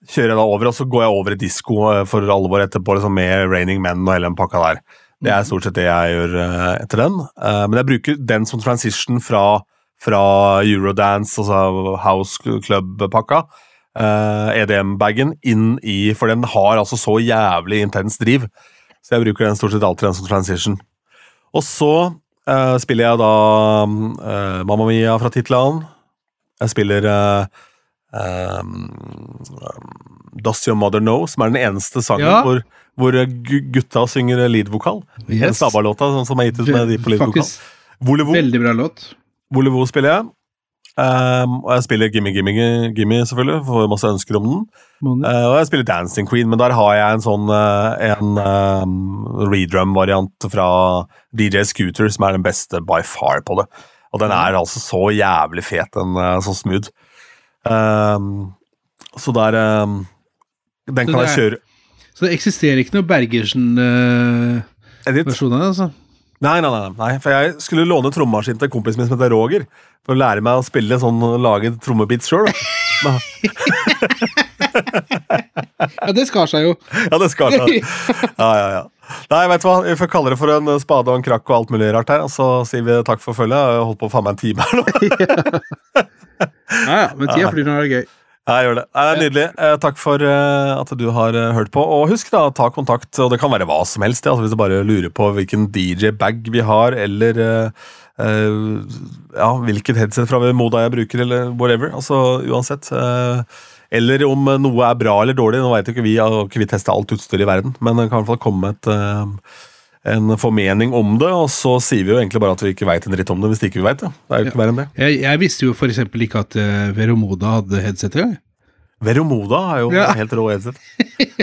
kjører jeg da over, og så går jeg over i disko for alvor etterpå, liksom med Raining Men og hele den pakka der. Det er stort sett det jeg gjør etter den. Men jeg bruker den som transition fra, fra Eurodance, altså House Club-pakka, EDM-bagen, inn i For den har altså så jævlig intens driv, så jeg bruker den stort sett alltid den som transition. Og så eh, spiller jeg da uh, Mamma Mia fra Titlan. Jeg spiller uh, um, Does Your Mother Know, som er den eneste sangen Ja. hvor, hvor gutta synger leadvokal. Den yes. Stabba-låta sånn som er gitt ut med de på leadvokal. Volevo, veldig bra låt. Volevo spiller jeg. Um, og jeg spiller Gimme Gimme Gimme, selvfølgelig, får masse ønsker om den. Eh, og jeg spiller Dancing Queen, men der har jeg en sånn uh, en um, redrum-variant fra DJ Scooter, som er den beste by far på det. Og den er altså så jævlig fet, den er så smooth. Um, så der Den Så kan er, jeg kjøre Så det eksisterer ikke noe Bergersen-versjon av det, altså? Nei, nei, nei, nei, for jeg skulle låne trommemaskin til kompisen min som heter Roger, for å lære meg å spille sånn, lage trommebeat sjøl. Ja, det skar seg jo. Ja, det skar seg. Ja, ja, ja. Nei, vet du hva, vi får kalle det for en spade og en krakk og alt mulig rart her, og så sier vi takk for følget. Jeg har holdt på faen meg en time her nå. Ja, ja, men tida flyr når det er gøy. Jeg gjør det. Det er Nydelig. Eh, takk for eh, at du har eh, hørt på. Og husk, da, ta kontakt. Og det kan være hva som helst. Altså, hvis du bare lurer på hvilken DJ-bag vi har, eller eh, ja, hvilket headset fra Moda jeg bruker, eller whatever. Altså uansett. Uh, eller om noe er bra eller dårlig. Nå vet jo ikke vi, har ikke vi testa alt utstyret i verden, men det kan i hvert fall komme et eh, en formening om det, og så sier vi jo egentlig bare at vi ikke veit en dritt om det hvis ikke vi veit det. Det er jo ikke verre enn det. Jeg, jeg visste jo for eksempel ikke at uh, Veromoda hadde headset engang. Veromoda er jo Ja. helt rå headset.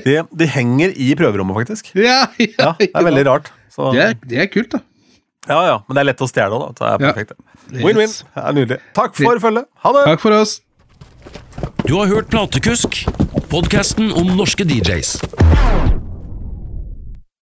De, de henger i prøverommet, faktisk. Ja, ja, Ja, Det er veldig rart. Så, Det er, det er kult, da. ja, ja, Men det er lett å stjele òg, da. Så det er perfekt. Win-win. Yes. Det er Nydelig. Takk for følget. Ha det! Takk for oss. Du har hørt Platekusk, podkasten om norske DJs.